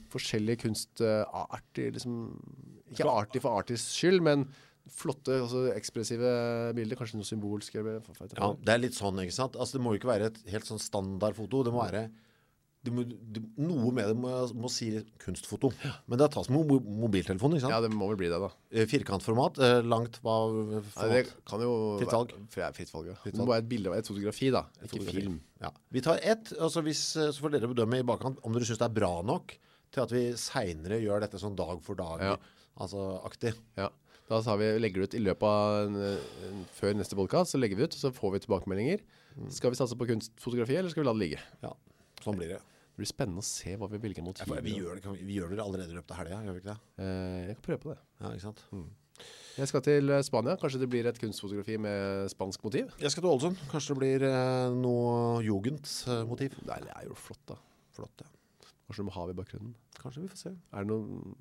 forskjellige kunstarter, liksom, ikke artig for artists skyld, men flotte, altså ekspressive bilder, kanskje noe symbolsk. Ja, det er litt sånn, ikke sant? Altså, det må jo ikke være et helt sånn standardfoto. Det må være må, det, Noe med det må, må si kunstfoto. Men det tas med mo mobiltelefon, ikke sant? Ja, det må vel bli det da. Eh, Firkantformat, eh, langt hva format? Nei, det kan jo Fritt valg. være- Fritt valg, ja. Fritt Det må være et bilde av et fotografi da. Et Ikke fotografi. film. Ja. Vi tar ett, altså hvis, eh, så får dere bedømme i bakkant om dere synes det er bra nok til at vi senere gjør dette sånn dag for dag, Ja. altså aktig. Ja. Da vi, legger vi ut i løpet av en, før neste podcast, så legger vi ut, og så får vi tilbakemeldinger. Skal vi satse på kunstfotografi, eller skal vi la det ligge? Ja, sånn blir det. Det blir spennende å se hva vi velger mot. Ja, vi, vi, vi gjør det allerede i løpet av helga, gjør vi ikke det? Eh, jeg kan prøve på det. Ja, ikke sant? Jeg skal til eh, Spania. Kanskje det blir et kunstfotografi med spansk motiv? Jeg skal til Ålesund. Kanskje det blir eh, noe jugendmotiv. Nei, det er jo flott da. Flott, ja. Kanskje du må ha i bakgrunnen. Kanskje vi får se. Er det noen,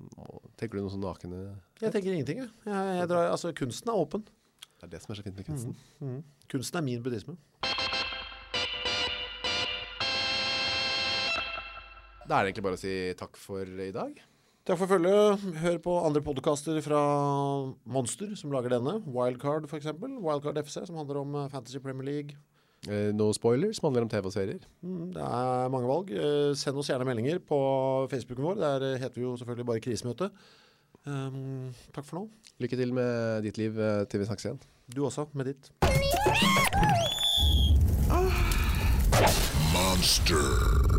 tenker du noe sånn nakne? Jeg tenker ingenting, jeg. jeg, jeg drar, altså, kunsten er åpen. Det er det som er så fint med kunsten. Kunsten er min buddhisme. Da er det egentlig bare å si takk for i dag. Takk for følget. Hør på andre podcaster fra Monster, som lager denne. Wildcard, for eksempel. Wildcard FC, som handler om eh, Fantasy Premier League. Eh, no spoilers, som handler om TV og serier. Mm, det er mange valg. Eh, send oss gjerne meldinger på Facebooken vår. Der eh, heter vi jo selvfølgelig bare Krisemøte. Um, takk for nå. Lykke til med ditt liv eh, til vi snakkes igjen. Du også, med ditt. Monster.